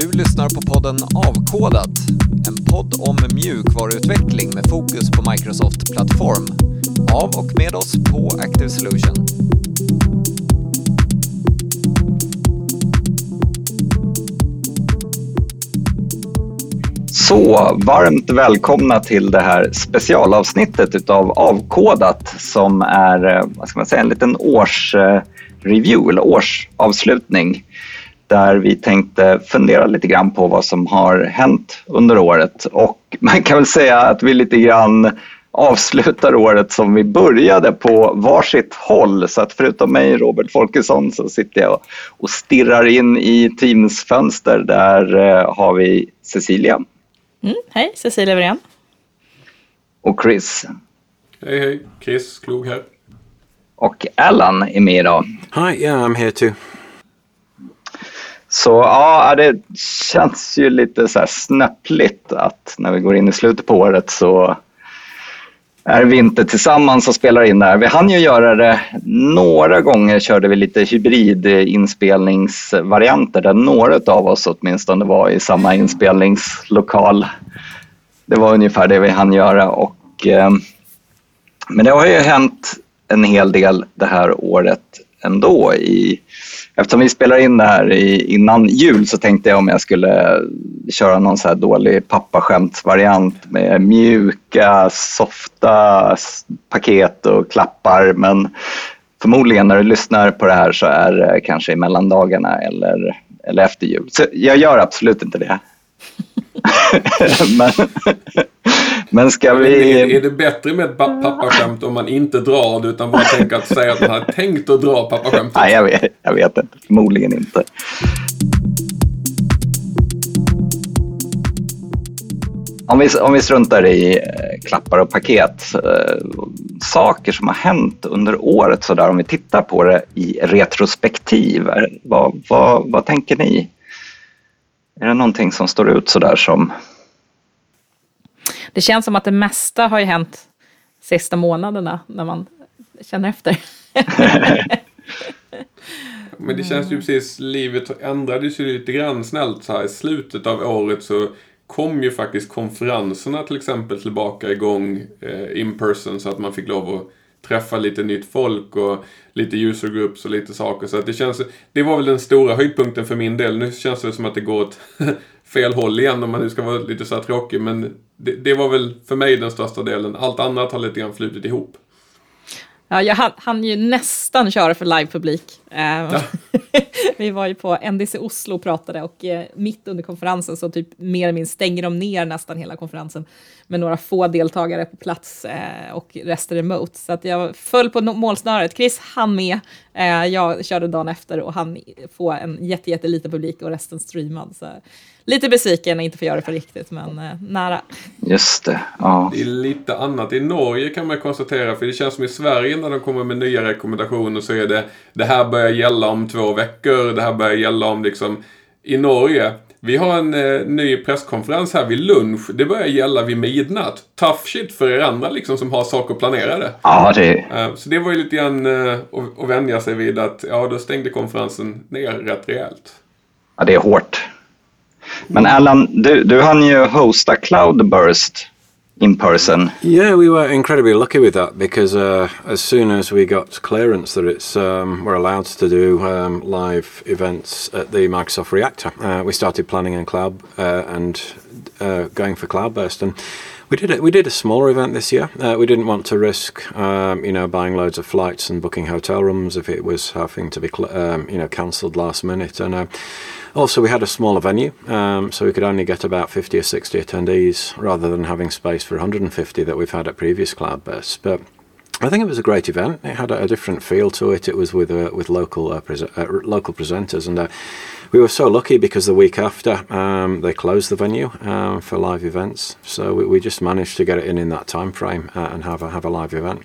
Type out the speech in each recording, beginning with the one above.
Du lyssnar på podden Avkodat, en podd om mjukvaruutveckling med fokus på Microsoft Plattform. Av och med oss på Active Solution. Så varmt välkomna till det här specialavsnittet utav Avkodat som är, eh, vad ska man säga, en liten årsreview eh, eller årsavslutning där vi tänkte fundera lite grann på vad som har hänt under året och man kan väl säga att vi lite grann avslutar året som vi började på varsitt håll. Så att förutom mig, Robert Folkesson, så sitter jag och stirrar in i Teams-fönster. Där eh, har vi Cecilia. Mm, hej, Cecilia Wirén. Och Chris. Hej, hej. Chris Klog här. Och Alan är med idag. Hi, yeah, I'm here too. Så ja, det känns ju lite så här snöpligt att när vi går in i slutet på året så är vi inte tillsammans och spelar in det här. Vi hann ju göra det några gånger, körde vi lite hybridinspelningsvarianter där några av oss åtminstone var i samma inspelningslokal. Det var ungefär det vi hann göra. Och, eh, men det har ju hänt en hel del det här året ändå. I, eftersom vi spelar in det här i, innan jul så tänkte jag om jag skulle köra någon så här dålig pappaskämtsvariant med mjuka, softa paket och klappar. Men förmodligen när du lyssnar på det här så är det kanske i mellandagarna eller, eller efter jul. Så jag gör absolut inte det. men, men ska vi... Är, är det bättre med ett pappaskämt om man inte drar det utan bara tänker att säga att man har tänkt att dra pappaskämtet? Nej, jag vet, jag vet inte. Förmodligen inte. Om vi, om vi struntar i eh, klappar och paket, eh, saker som har hänt under året så där, om vi tittar på det i retrospektiv, vad, vad, vad tänker ni? Är det någonting som står ut så där som... Det känns som att det mesta har ju hänt sista månaderna när man känner efter. Men det känns ju precis, livet ändrades ju lite grann snällt så här i slutet av året så kom ju faktiskt konferenserna till exempel tillbaka igång eh, in person så att man fick lov att träffa lite nytt folk och lite user groups och lite saker. Så att det känns, det var väl den stora höjdpunkten för min del. Nu känns det som att det går åt fel håll igen om man nu ska vara lite så här tråkig. Men det, det var väl för mig den största delen. Allt annat har lite grann flutit ihop. Ja, jag hann ju nästan köra för livepublik. Ja. vi var ju på NDC Oslo och pratade och eh, mitt under konferensen så typ mer eller mindre stänger de ner nästan hela konferensen med några få deltagare på plats eh, och resten remote. Så att jag föll på målsnöret. Chris hann med, eh, jag körde dagen efter och han få en jätte, jätteliten publik och resten streamad. Så lite besviken att inte få göra det för riktigt, men eh, nära. Just det. Ja. Det är lite annat. I Norge kan man konstatera, för det känns som i Sverige när de kommer med nya rekommendationer så är det det här börjar gälla om två veckor, det här börjar gälla om liksom i Norge. Vi har en eh, ny presskonferens här vid lunch. Det börjar gälla vid midnatt. Tough shit för er andra liksom som har saker planerade. Ja, det... Eh, så det var ju lite grann eh, att, att vänja sig vid att ja, då stängde konferensen ner rätt rejält. Ja, det är hårt. Men Alan, du, du hann ju hosta Cloudburst in person. Yeah, we were incredibly lucky with that because uh, as soon as we got clearance that it's um, we're allowed to do um, live events at the Microsoft Reactor, uh, we started planning on cloud uh, and uh, going for Cloudburst and. We did it. We did a smaller event this year. Uh, we didn't want to risk, um, you know, buying loads of flights and booking hotel rooms if it was having to be, um, you know, cancelled last minute. And uh, also, we had a smaller venue, um, so we could only get about 50 or 60 attendees rather than having space for 150 that we've had at previous Cloudbursts. But I think it was a great event. It had a, a different feel to it. It was with uh, with local uh, pre- uh, local presenters, and uh, we were so lucky because the week after um, they closed the venue um, for live events. So we, we, just managed to get it in in that time frame uh, and have a, have a live event.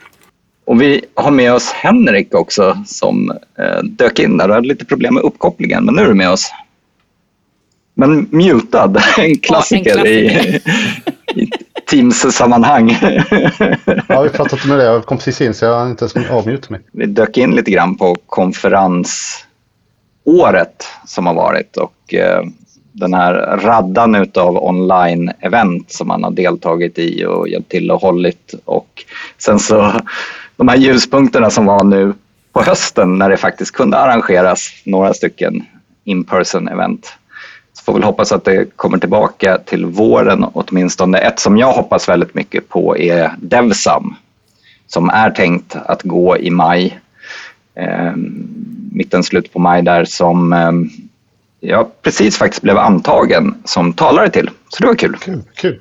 Och vi har med oss Henrik också som eh, dök in där och hade lite problem med uppkopplingen, men nu är du med oss. Men mutad, en klassiker, ja, en klassiker. i, i Teams-sammanhang. ja, vi pratat med det. Jag kom precis in så jag har inte ens avmutat mig. Vi dök in lite grann på konferensåret som har varit och eh, den här raddan utav online-event som man har deltagit i och hjälpt till och hållit. Och sen så de här ljuspunkterna som var nu på hösten när det faktiskt kunde arrangeras några stycken in-person event. Så får väl hoppas att det kommer tillbaka till våren åtminstone. Ett som jag hoppas väldigt mycket på är Devsam som är tänkt att gå i maj. Eh, mitten, slut på maj där som eh, jag precis faktiskt blev antagen som talare till. Så det var kul. Kul, kul.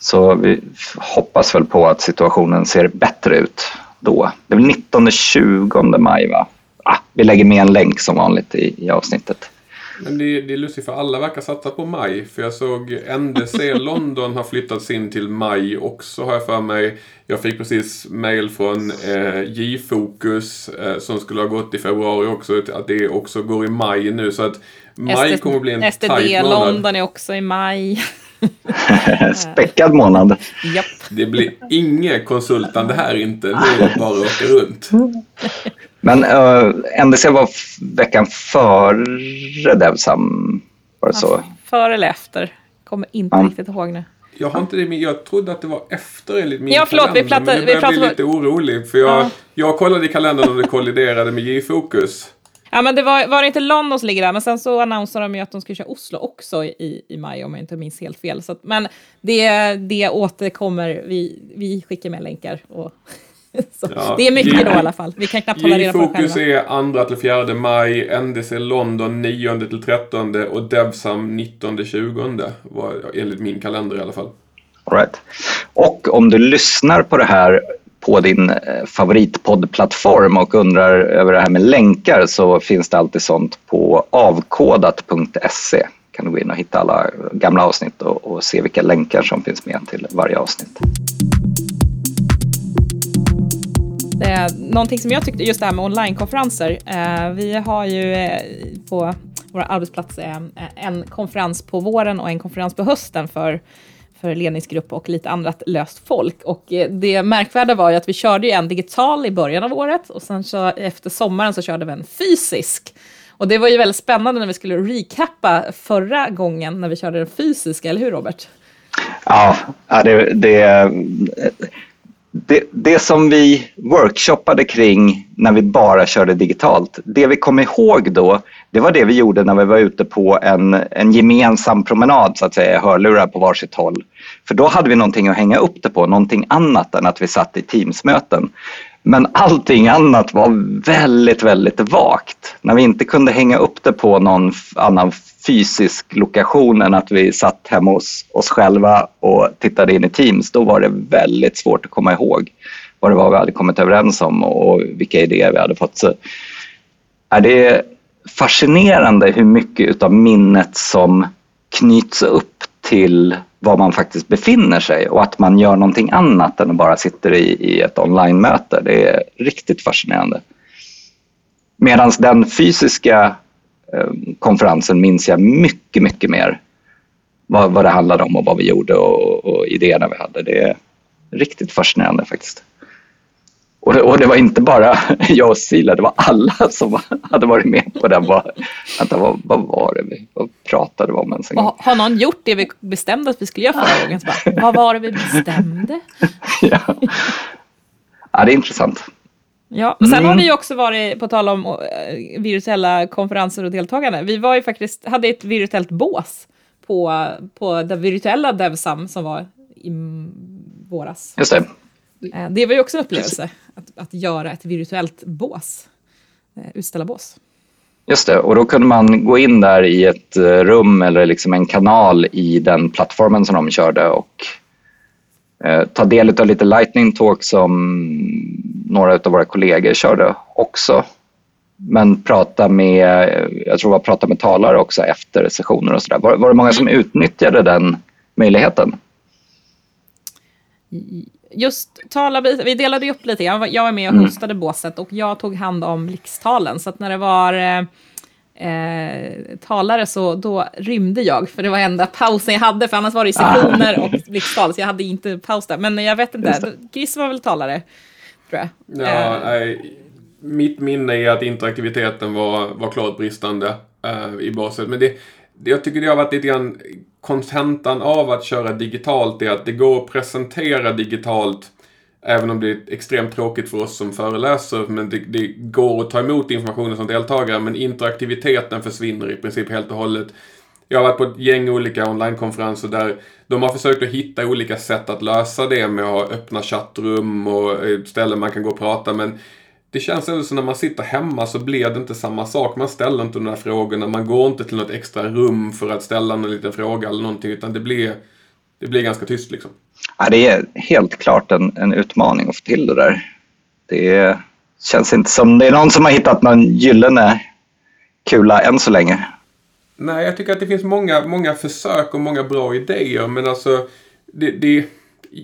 Så vi hoppas väl på att situationen ser bättre ut då. Det är väl 19-20 maj va? Ah, vi lägger med en länk som vanligt i, i avsnittet. Men det, det är lustigt för alla verkar satsa på maj. För jag såg NDC London har flyttats in till maj också har jag för mig. Jag fick precis mail från eh, J-Fokus eh, som skulle ha gått i februari också. Att det också går i maj nu. Så att maj SD, kommer att bli en STD tajt månad. London är också i maj. Späckad månad. Japp. Det blir inget konsultande här inte. Nu är det bara att åka runt. Men uh, NDC var veckan före Devsam. Var det så? Före eller efter? Kommer inte Ja. riktigt ihåg nu. Jag har inte det men jag trodde att det var efter enligt min Ja, förlåt, vi kalender. men nu vi börjar jag bli lite orolig. För jag, Ja. jag kollade i kalendern och det kolliderade med J-fokus. Ja, men det var, var det inte London som ligger där, men sen så annonserade de ju att de skulle köra Oslo också i, i maj, om jag inte minns helt fel. Så att, men det, det återkommer, vi, vi skickar med länkar. Och. Ja, det är mycket då i alla fall. Vi kan knappt hålla reda på det själva. är 2 till 4 maj, NDC London 9 till 13 och Devsam 19 20 var enligt min kalender i alla fall. All right. Och om du lyssnar på det här på din eh, favoritpoddplattform och undrar över det här med länkar så finns det alltid sånt på avkodat.se. kan du gå in och hitta alla gamla avsnitt och, och se vilka länkar som finns med till varje avsnitt. Eh, någonting som jag tyckte, just det här med onlinekonferenser. Eh, vi har ju eh, på våra arbetsplatser eh, en konferens på våren och en konferens på hösten för, för ledningsgrupp och lite annat löst folk. Och eh, det märkvärda var ju att vi körde ju en digital i början av året och sen så efter sommaren så körde vi en fysisk. Och det var ju väldigt spännande när vi skulle recappa förra gången när vi körde den fysiska, eller hur Robert? Ja, ja, det, det, det, det som vi workshoppade kring när vi bara körde digitalt, det vi kom ihåg då, det var det vi gjorde när vi var ute på en, en gemensam promenad, så att säga, hörlurar på varsitt håll. För då hade vi någonting att hänga upp det på, någonting annat än att vi satt i Teamsmöten. Men allting annat var väldigt, väldigt vagt. När vi inte kunde hänga upp det på någon annan fysisk lokation än att vi satt hemma hos oss själva och tittade in i Teams, då var det väldigt svårt att komma ihåg vad det var vi hade kommit överens om och vilka idéer vi hade fått. Så är det fascinerande hur mycket av minnet som knyts upp till var man faktiskt befinner sig och att man gör någonting annat än att bara sitter i, i ett online-möte. Det är riktigt fascinerande. Medan den fysiska eh, konferensen minns jag mycket, mycket mer vad, vad det handlade om och vad vi gjorde och, och idéerna vi hade. Det är riktigt fascinerande faktiskt. Och det, och det var inte bara jag och Sila, det var alla som hade varit med på den. Vad, vänta, vad, vad var det vi vad pratade vi om ens en gång? har- någon gjort det vi bestämde att vi skulle göra förra gången? Bara, vad var det vi bestämde? Ja. ja, det är intressant. Ja, och sen Mm. har vi ju också varit, på tal om eh, virtuella konferenser och deltagande, vi var ju faktiskt, hade ett virtuellt bås på, på det virtuella Devsam som var i våras. Just det. Eh, Det var ju också en upplevelse, att, att göra ett virtuellt bås, eh, utställa bås. Just det, och då kunde man gå in där i ett eh, rum eller liksom en kanal i den plattformen som de körde och eh, ta del av lite lightning talk som några av våra kollegor körde också. Men prata med, jag tror det var prata med talare också efter sessioner och sådär. Var, var det många som utnyttjade den möjligheten? Just talarbit, vi delade ju upp lite, jag var, jag var med och hostade båset och jag tog hand om blixttalen. Så att när det var eh, eh, talare så då rymde jag, för det var enda pausen jag hade, för annars var det ju sessioner och blixttal, så jag hade inte paus där. Men jag vet inte, Chris var väl talare, tror jag. Ja, Eh, nej, mitt minne är att interaktiviteten var, var klart bristande eh, i baset. Men det, jag tycker det har varit lite grann kontentan av att köra digitalt är att det går att presentera digitalt Även om det är extremt tråkigt för oss som föreläser, men det, det, går att ta emot informationen som deltagare, men interaktiviteten försvinner i princip helt och hållet. Jag har varit på ett gäng olika onlinekonferenser där de har försökt att hitta olika sätt att lösa det med att ha öppna chattrum och eh, ställen man kan gå och prata, men det känns ändå som när man sitter hemma så blir det inte samma sak. Man ställer inte de där frågorna, man går inte till något extra rum för att ställa någon liten fråga eller någonting, utan det blir, det blir ganska tyst liksom. Ja, det är helt klart en, en utmaning att få till det där. Det känns inte som det är någon som har hittat någon gyllene kula än så länge. Nej, jag tycker att det finns många, många försök och många bra idéer, men alltså det, det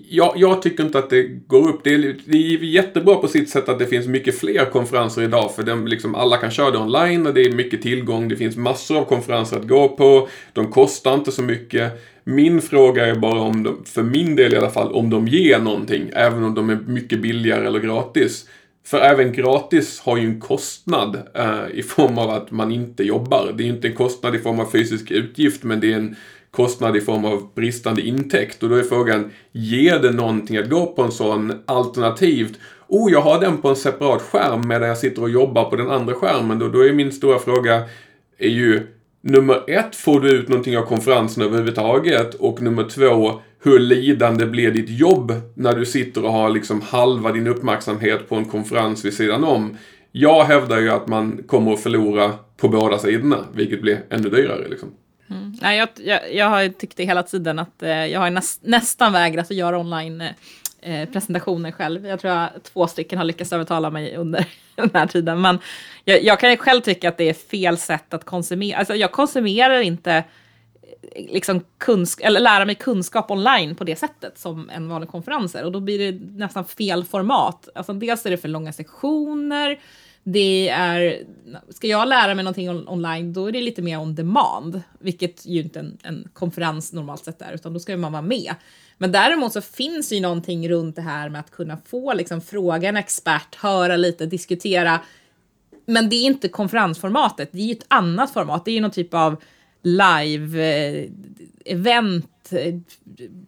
jag, jag, tycker inte att det går upp. Det är, det är jättebra på sitt sätt att det finns mycket fler konferenser idag för de, liksom, alla kan köra det online och det är mycket tillgång. Det finns massor av konferenser att gå på. De kostar inte så mycket. Min fråga är bara om de, för min del i alla fall, om de ger någonting. Även om de är mycket billigare eller gratis. För även gratis har ju en kostnad eh, i form av att man inte jobbar. Det är ju inte en kostnad i form av fysisk utgift men det är en kostnad i form av bristande intäkt. Och då är frågan, ger det någonting att gå på en sån alternativt? Oh, jag har den på en separat skärm medan jag sitter och jobbar på den andra skärmen. Då, då är min stora fråga, är ju nummer ett, får du ut någonting av konferensen överhuvudtaget? Och nummer två, hur lidande blir ditt jobb när du sitter och har liksom halva din uppmärksamhet på en konferens vid sidan om? Jag hävdar ju att man kommer att förlora på båda sidorna, vilket blir ännu dyrare. Liksom. Mm. Nej, jag, jag, jag har tyckt det hela tiden att eh, jag har näst, nästan vägrat att göra online eh, eh presentationer själv. Jag tror att två stycken har lyckats övertala mig under den här tiden. Men jag, jag kan själv tycka att det är fel sätt att konsumera. Alltså jag konsumerar inte eh, liksom kunsk eller lära mig kunskap online på det sättet som en vanlig konferens är. Och då blir det nästan fel format. Alltså dels är det för långa sektioner, det är, ska jag lära mig någonting on online, då är det lite mer on demand, vilket ju inte en, en konferens normalt sett är, utan då ska man vara med. Men däremot så finns ju någonting runt det här med att kunna få liksom fråga en expert, höra lite, diskutera. Men det är inte konferensformatet, det är ju ett annat format. Det är ju någon typ av live-event eh, Eh,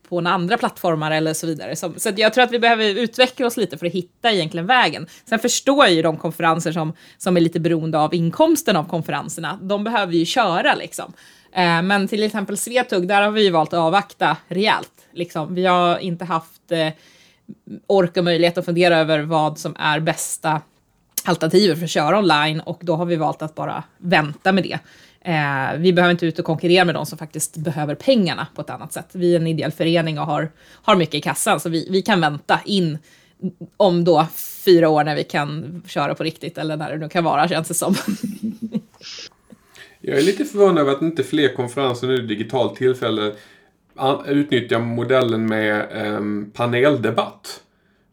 på några andra plattformar eller så vidare. Så, så jag tror att vi behöver utveckla oss lite för att hitta egentligen vägen. Sen förstår jag ju de konferenser som, som är lite beroende av inkomsten av konferenserna. De behöver ju köra liksom. Eh, men till exempel Svetug, där har vi ju valt att avvakta rejält. Liksom. Vi har inte haft eh, ork och möjlighet att fundera över vad som är bästa alternativet för att köra online och då har vi valt att bara vänta med det. Eh, vi behöver inte ut och konkurrera med de som faktiskt behöver pengarna på ett annat sätt. Vi är en ideell förening och har, har mycket i kassan, så vi, vi kan vänta in om då fyra år när vi kan köra på riktigt, eller när det nu kan vara, känns det som. Jag är lite förvånad över att inte fler konferenser nu digitalt tillfälle utnyttjar modellen med eh, paneldebatt.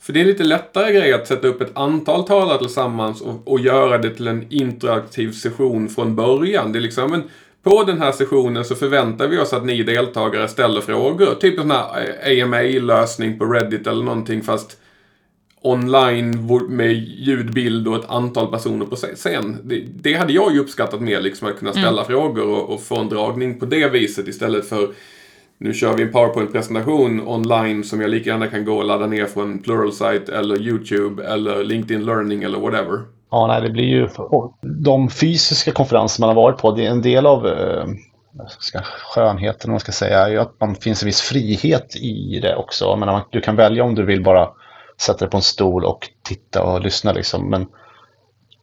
För det är en lite lättare grej att sätta upp ett antal talare tillsammans och, och göra det till en interaktiv session från början. Det är liksom, men på den här sessionen så förväntar vi oss att ni deltagare ställer frågor. Typ en sån här AMA-lösning på Reddit eller någonting fast online med ljud, bild och ett antal personer på scen. Det, det hade jag ju uppskattat mer, liksom att kunna ställa mm. frågor och, och, få en dragning på det viset istället för nu kör vi en PowerPoint-presentation online som jag lika gärna kan gå och ladda ner från Pluralsight eller YouTube eller LinkedIn Learning eller whatever. Ja, nej, det blir ju de fysiska konferenser man har varit på. Det är en del av eh, ska, skönheten, man ska säga, är ju att man finns en viss frihet i det också. Menar, du kan välja om du vill bara sätta dig på en stol och titta och lyssna liksom. Men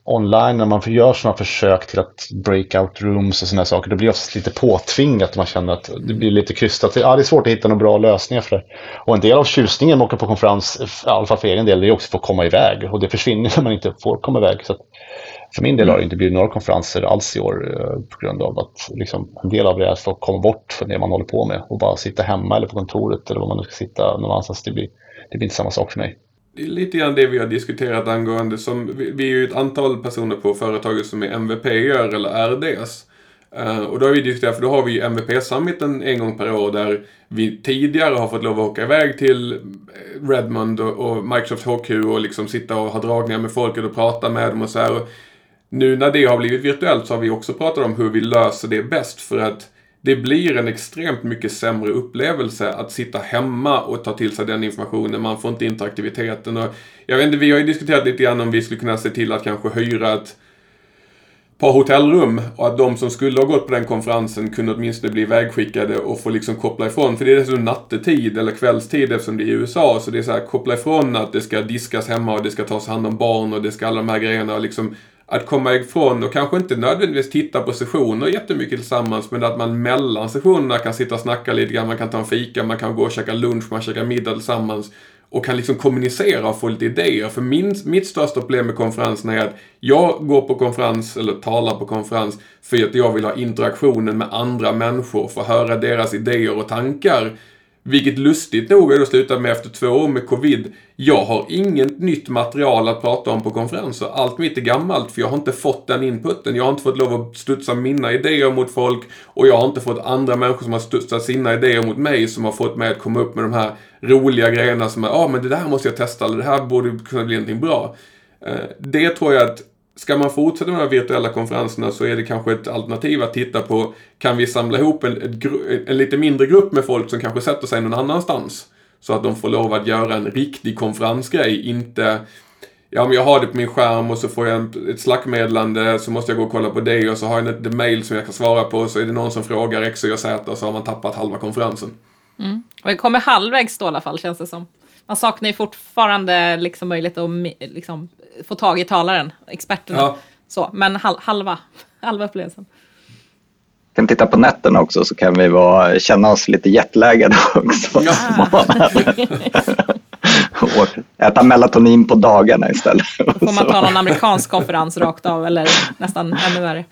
online när man gör sådana försök till att breakout rooms och sådana saker, det blir oftast lite påtvingat. Man känner att det blir lite krystat. Ja, det är svårt att hitta några bra lösningar för det. Och en del av tjusningen med att åka på konferens, i alla fall för egen del, det är också att få komma iväg. Och det försvinner när man inte får komma iväg. Så för min del har det inte blivit några konferenser alls i år eh, på grund av att liksom, en del av det är att få komma bort från det man håller på med och bara sitta hemma eller på kontoret eller var man nu ska sitta någonstans. Det blir, det blir inte samma sak för mig det är lite grann det vi har diskuterat angående som, vi är ju ett antal personer på företaget som är MVP eller RDs. Uh, eh, och då har vi diskuterat, för då har vi MVP-summiten en gång per år där vi tidigare har fått lov att åka iväg till eh, Redmond och, och Microsoft HQ och liksom sitta och ha dragningar med folket och prata med dem och så här. Och nu när det har blivit virtuellt så har vi också pratat om hur vi löser det bäst för att det blir en extremt mycket sämre upplevelse att sitta hemma och ta till sig den informationen. Man får inte interaktiviteten. Och jag vet inte, vi har ju diskuterat lite grann om vi skulle kunna se till att kanske hyra ett par hotellrum och att de som skulle ha gått på den konferensen kunde åtminstone bli vägskickade och få liksom koppla ifrån. För det är dessutom nattetid eller kvällstid eftersom det är i USA. Så det är så här, koppla ifrån att det ska diskas hemma och det ska tas hand om barn och det ska alla de här grejerna. Liksom, att komma ifrån och kanske inte nödvändigtvis titta på sessioner jättemycket tillsammans men att man mellan sessionerna kan sitta och snacka lite grann, man kan ta en fika, man kan gå och käka lunch, man käkar middag tillsammans och kan liksom kommunicera och få lite idéer. För min, mitt största problem med konferenserna är att jag går på konferens eller talar på konferens för att jag vill ha interaktionen med andra människor, få höra deras idéer och tankar. Vilket lustigt nog är då slutat med efter två år med covid. Jag har inget nytt material att prata om på konferenser. Allt mitt är gammalt för jag har inte fått den inputen. Jag har inte fått lov att studsa mina idéer mot folk och jag har inte fått andra människor som har studsat sina idéer mot mig som har fått mig att komma upp med de här roliga grejerna som är, ja ah, men det där måste jag testa eller det här borde kunna bli någonting bra. Eh, det tror jag att Ska man fortsätta med de här virtuella konferenserna så är det kanske ett alternativ att titta på kan vi samla ihop en, en, en lite mindre grupp med folk som kanske sätter sig någon annanstans. Så att de får lov att göra en riktig konferensgrej, inte Ja, men jag har det på min skärm och så får jag ett slackmeddelande så måste jag gå och kolla på det och så har jag ett mail som jag kan svara på så är det någon som frågar X, Y och Z och så har man tappat halva konferensen. Mm. Och vi kommer halvvägs då i alla fall känns det som. Man saknar ju fortfarande liksom möjlighet att liksom, få tag i talaren, experterna. Ja. Så, men halva, halva upplevelsen. Vi kan titta på nätterna också så kan vi vara, känna oss lite jetlaggade också. Ja. och äta melatonin på dagarna istället. Får man ta någon amerikansk konferens rakt av eller nästan ännu värre.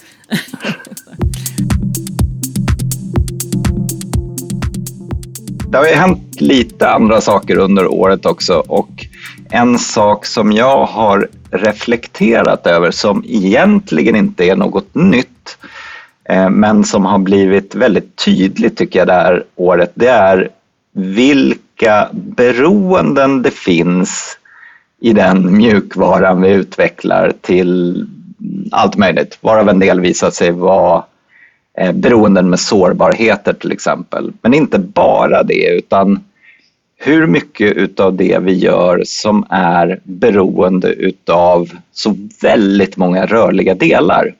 Det har ju hänt lite andra saker under året också och en sak som jag har reflekterat över som egentligen inte är något nytt eh, men som har blivit väldigt tydligt tycker jag det här året det är vilka beroenden det finns i den mjukvaran vi utvecklar till allt möjligt, varav en del visat sig vara eh, beroenden med sårbarheter till exempel. Men inte bara det utan hur mycket utav det vi gör som är beroende utav så väldigt många rörliga delar.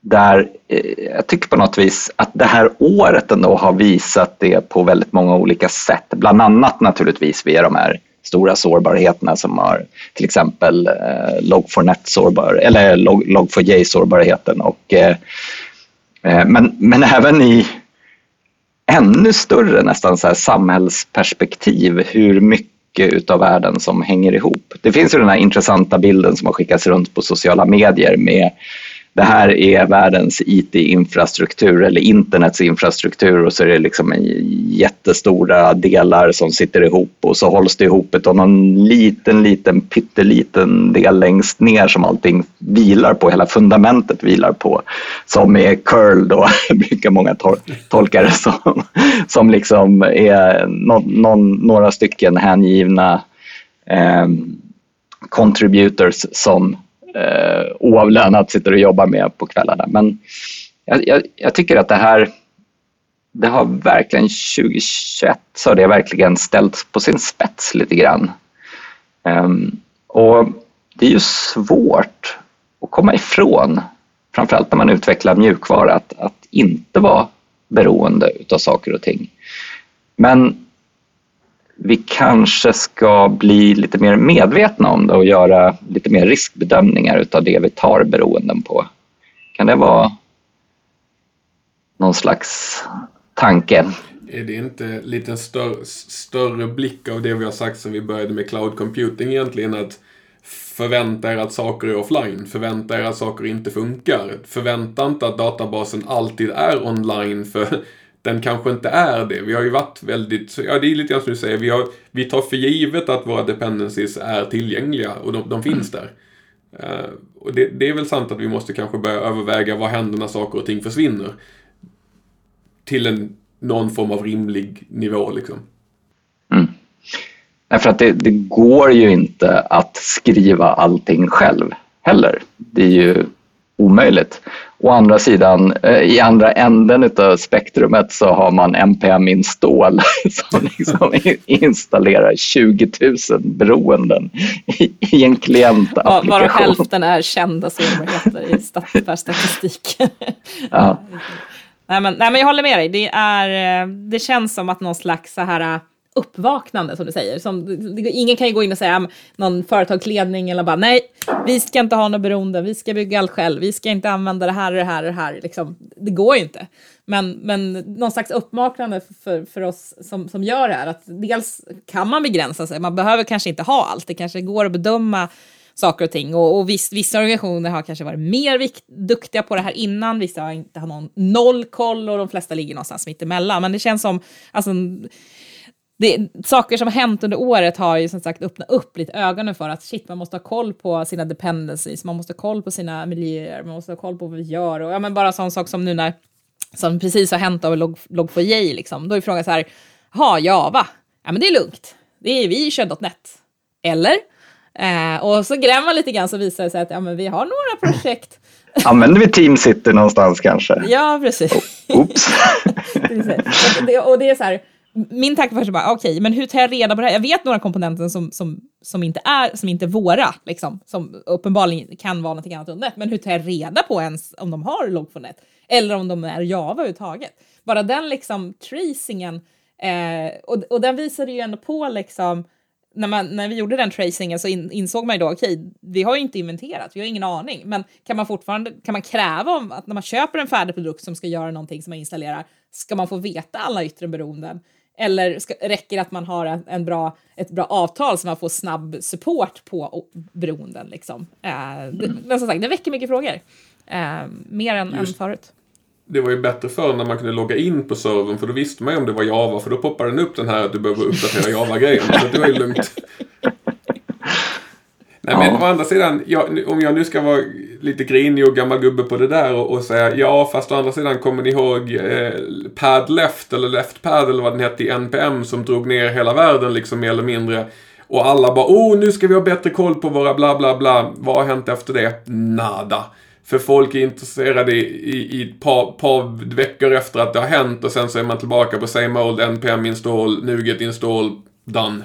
Där eh, jag tycker på något vis att det här året ändå har visat det på väldigt många olika sätt. Bland annat naturligtvis via de här stora sårbarheterna som har till exempel eh, Log4net sårbar, eller Log4j sårbarheten och eh, eh men, men även i ännu större nästan så här samhällsperspektiv hur mycket utav världen som hänger ihop. Det finns ju den här intressanta bilden som har skickats runt på sociala medier med det här är världens IT-infrastruktur eller internets infrastruktur och så är det liksom jättestora delar som sitter ihop och så hålls det ihop av någon liten, liten, pytteliten del längst ner som allting vilar på, hela fundamentet vilar på. Som är curl då, brukar många tol tolka det som. Som liksom är no någon, några stycken hängivna eh, contributors som eh, oavlönat sitter och jobbar med på kvällarna. Men jag, jag, jag, tycker att det här, det har verkligen 2021 så har det verkligen ställts på sin spets lite grann. Um, och det är ju svårt att komma ifrån, framförallt när man utvecklar mjukvara, att, att inte vara beroende utav saker och ting. Men vi kanske ska bli lite mer medvetna om det och göra lite mer riskbedömningar utav det vi tar beroenden på. Kan det vara någon slags tanke? Är det inte lite större, större blick av det vi har sagt sen vi började med cloud computing egentligen? Att förvänta er att saker är offline. Förvänta er att saker inte funkar. Förvänta inte att databasen alltid är online för den kanske inte är det. Vi har ju varit väldigt, ja det är lite grann som du säger, vi, har, vi tar för givet att våra dependencies är tillgängliga och de, de finns där. Uh, och det, det, är väl sant att vi måste kanske börja överväga vad händer när saker och ting försvinner. Till en, någon form av rimlig nivå liksom. Mm. Därför att det, det går ju inte att skriva allting själv heller. Det är ju omöjligt. Å andra sidan, eh, i andra änden av spektrumet så har man NPM Install som liksom installerar 20 000 beroenden i en klientapplikation. Bara hälften är kända sårbarheter i statistik. ja. nej, men, nej, men jag håller med dig. Det, är, eh, det känns som att någon slags så här uppvaknande som du säger. Som, ingen kan ju gå in och säga ah, någon företagsledning eller bara nej, vi ska inte ha något beroende, vi ska bygga allt själv, vi ska inte använda det här och det här och det här. Liksom, det går ju inte. Men, men någon slags uppvaknande för, för oss som, som gör det här, att dels kan man begränsa sig, man behöver kanske inte ha allt, det kanske går att bedöma saker och ting. Och, och viss, vissa organisationer har kanske varit mer vikt, duktiga på det här innan, vissa har inte har någon noll koll och de flesta ligger någonstans mitt emellan. Men det känns som, alltså, det, saker som har hänt under året har ju som sagt öppnat upp lite ögonen för att shit, man måste ha koll på sina dependencies, man måste ha koll på sina miljöer, man måste ha koll på vad vi gör och ja, men bara sån sak som nu när, som precis har hänt av log, Log4j, liksom, då är frågan så här, ha Java, ja men det är lugnt, det är vi kör .NET, eller? Eh, och så gräver man lite grann så visar det sig att ja, men vi har några projekt Använder vi Team City någonstans kanske? Ja, precis. Oh, oops. och det är så här, min tanke var okej, okay, men hur tar jag reda på det här? Jag vet några komponenter som, som, som, inte, är, som inte är våra, liksom, som uppenbarligen kan vara något annat under men hur tar jag reda på ens om de har logfonet? Eller om de är Java överhuvudtaget? Bara den liksom tracingen, eh, och, och den visade ju ändå på liksom, när, man, när vi gjorde den tracingen så in, insåg man ju då, okej, okay, vi har ju inte inventerat, vi har ingen aning, men kan man fortfarande, kan man kräva om att när man köper en färdig produkt som ska göra någonting som man installerar, ska man få veta alla yttre beroenden? Eller ska, räcker det att man har en, en, bra, ett bra avtal så man får snabb support på beroenden? Liksom? Eh, det, men som sagt, det väcker mycket frågor. Eh, mer än, än förut. Det var ju bättre förr när man kunde logga in på servern för då visste man ju om det var Java för då poppade den upp den här att du behöver uppdatera Java-grejen. Så det var ju lugnt. Nej, men å andra sidan, jag, om jag nu ska vara lite grinig och gammal gubbe på det där och, och säga ja, fast å andra sidan kommer ni ihåg eh, Pad Left eller Left Pad eller vad den hette i NPM som drog ner hela världen liksom mer eller mindre. Och alla bara oh, nu ska vi ha bättre koll på våra bla bla bla. Vad har hänt efter det? Nada. För folk är intresserade i, i, i ett par, par veckor efter att det har hänt och sen så är man tillbaka på same old NPM install, Nuget install, done.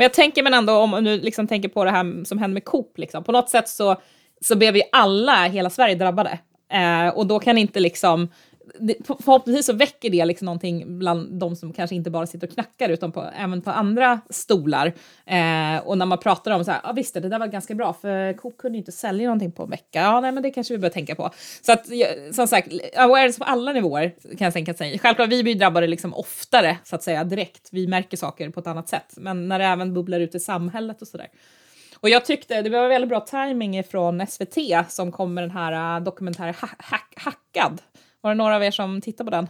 Men jag tänker men ändå, om du liksom tänker på det här som hände med Coop, liksom, på något sätt så, så blev vi alla, hela Sverige, drabbade. Eh, och då kan inte liksom förhoppningsvis så väcker det liksom någonting bland de som kanske inte bara sitter och knackar utan på, även på andra stolar. Eh, och när man pratar om så här, ja ah, visst det där var ganska bra för Coop kunde inte sälja någonting på en vecka. Ja, nej, men det kanske vi bör tänka på. Så att som sagt, awareness på alla nivåer kan jag tänka sig. Självklart, vi blir drabbade liksom oftare så att säga direkt. Vi märker saker på ett annat sätt, men när det även bubblar ut i samhället och så där. Och jag tyckte det var väldigt bra timing från SVT som kom med den här äh, dokumentären hack, Hackad var det några av er som tittar på den?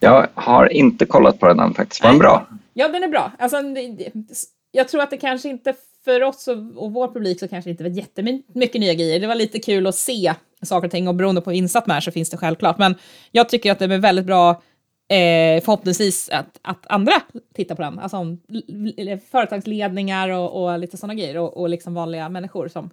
Jag har inte kollat på den än faktiskt. Var den bra? Ja, den är bra. Alltså, jag tror att det kanske inte för oss och, och vår publik så kanske inte var jättemycket nya grejer. Det var lite kul att se saker och ting och beroende på hur insatt man är så finns det självklart. Men jag tycker att det är väldigt bra eh, förhoppningsvis att, att andra tittar på den. Alltså företagsledningar och, och lite sådana grejer och, och liksom vanliga människor som,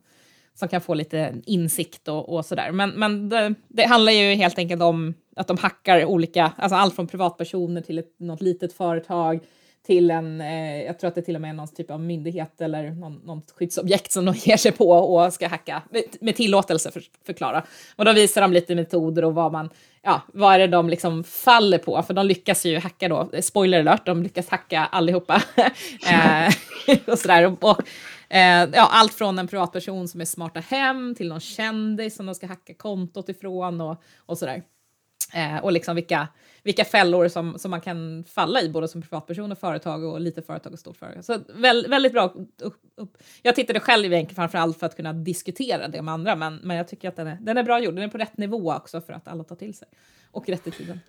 som kan få lite insikt och, och sådär. Men, men det, det, handlar ju helt enkelt om att de hackar olika, alltså allt från privatpersoner till ett, något litet företag till en, eh, jag tror att det till och med är någon typ av myndighet eller någon, något skyddsobjekt som de ger sig på och ska hacka med, med tillåtelse för, förklara. Och då visar de lite metoder och vad man, ja, vad är det de liksom faller på? För de lyckas ju hacka då, spoiler alert, de lyckas hacka allihopa. eh, och sådär. Och, och Eh, ja, allt från en privatperson som är smarta hem till någon kändis som de ska hacka kontot ifrån och, och sådär. Eh, och liksom vilka, vilka fällor som, som man kan falla i, både som privatperson och företag och lite företag och stort företag. Så väl, väldigt bra. Upp, upp. Jag tittade själv egentligen framför allt för att kunna diskutera det med andra, men, men jag tycker att den är, den är bra gjord. Den är på rätt nivå också för att alla tar till sig. Och rätt i tiden.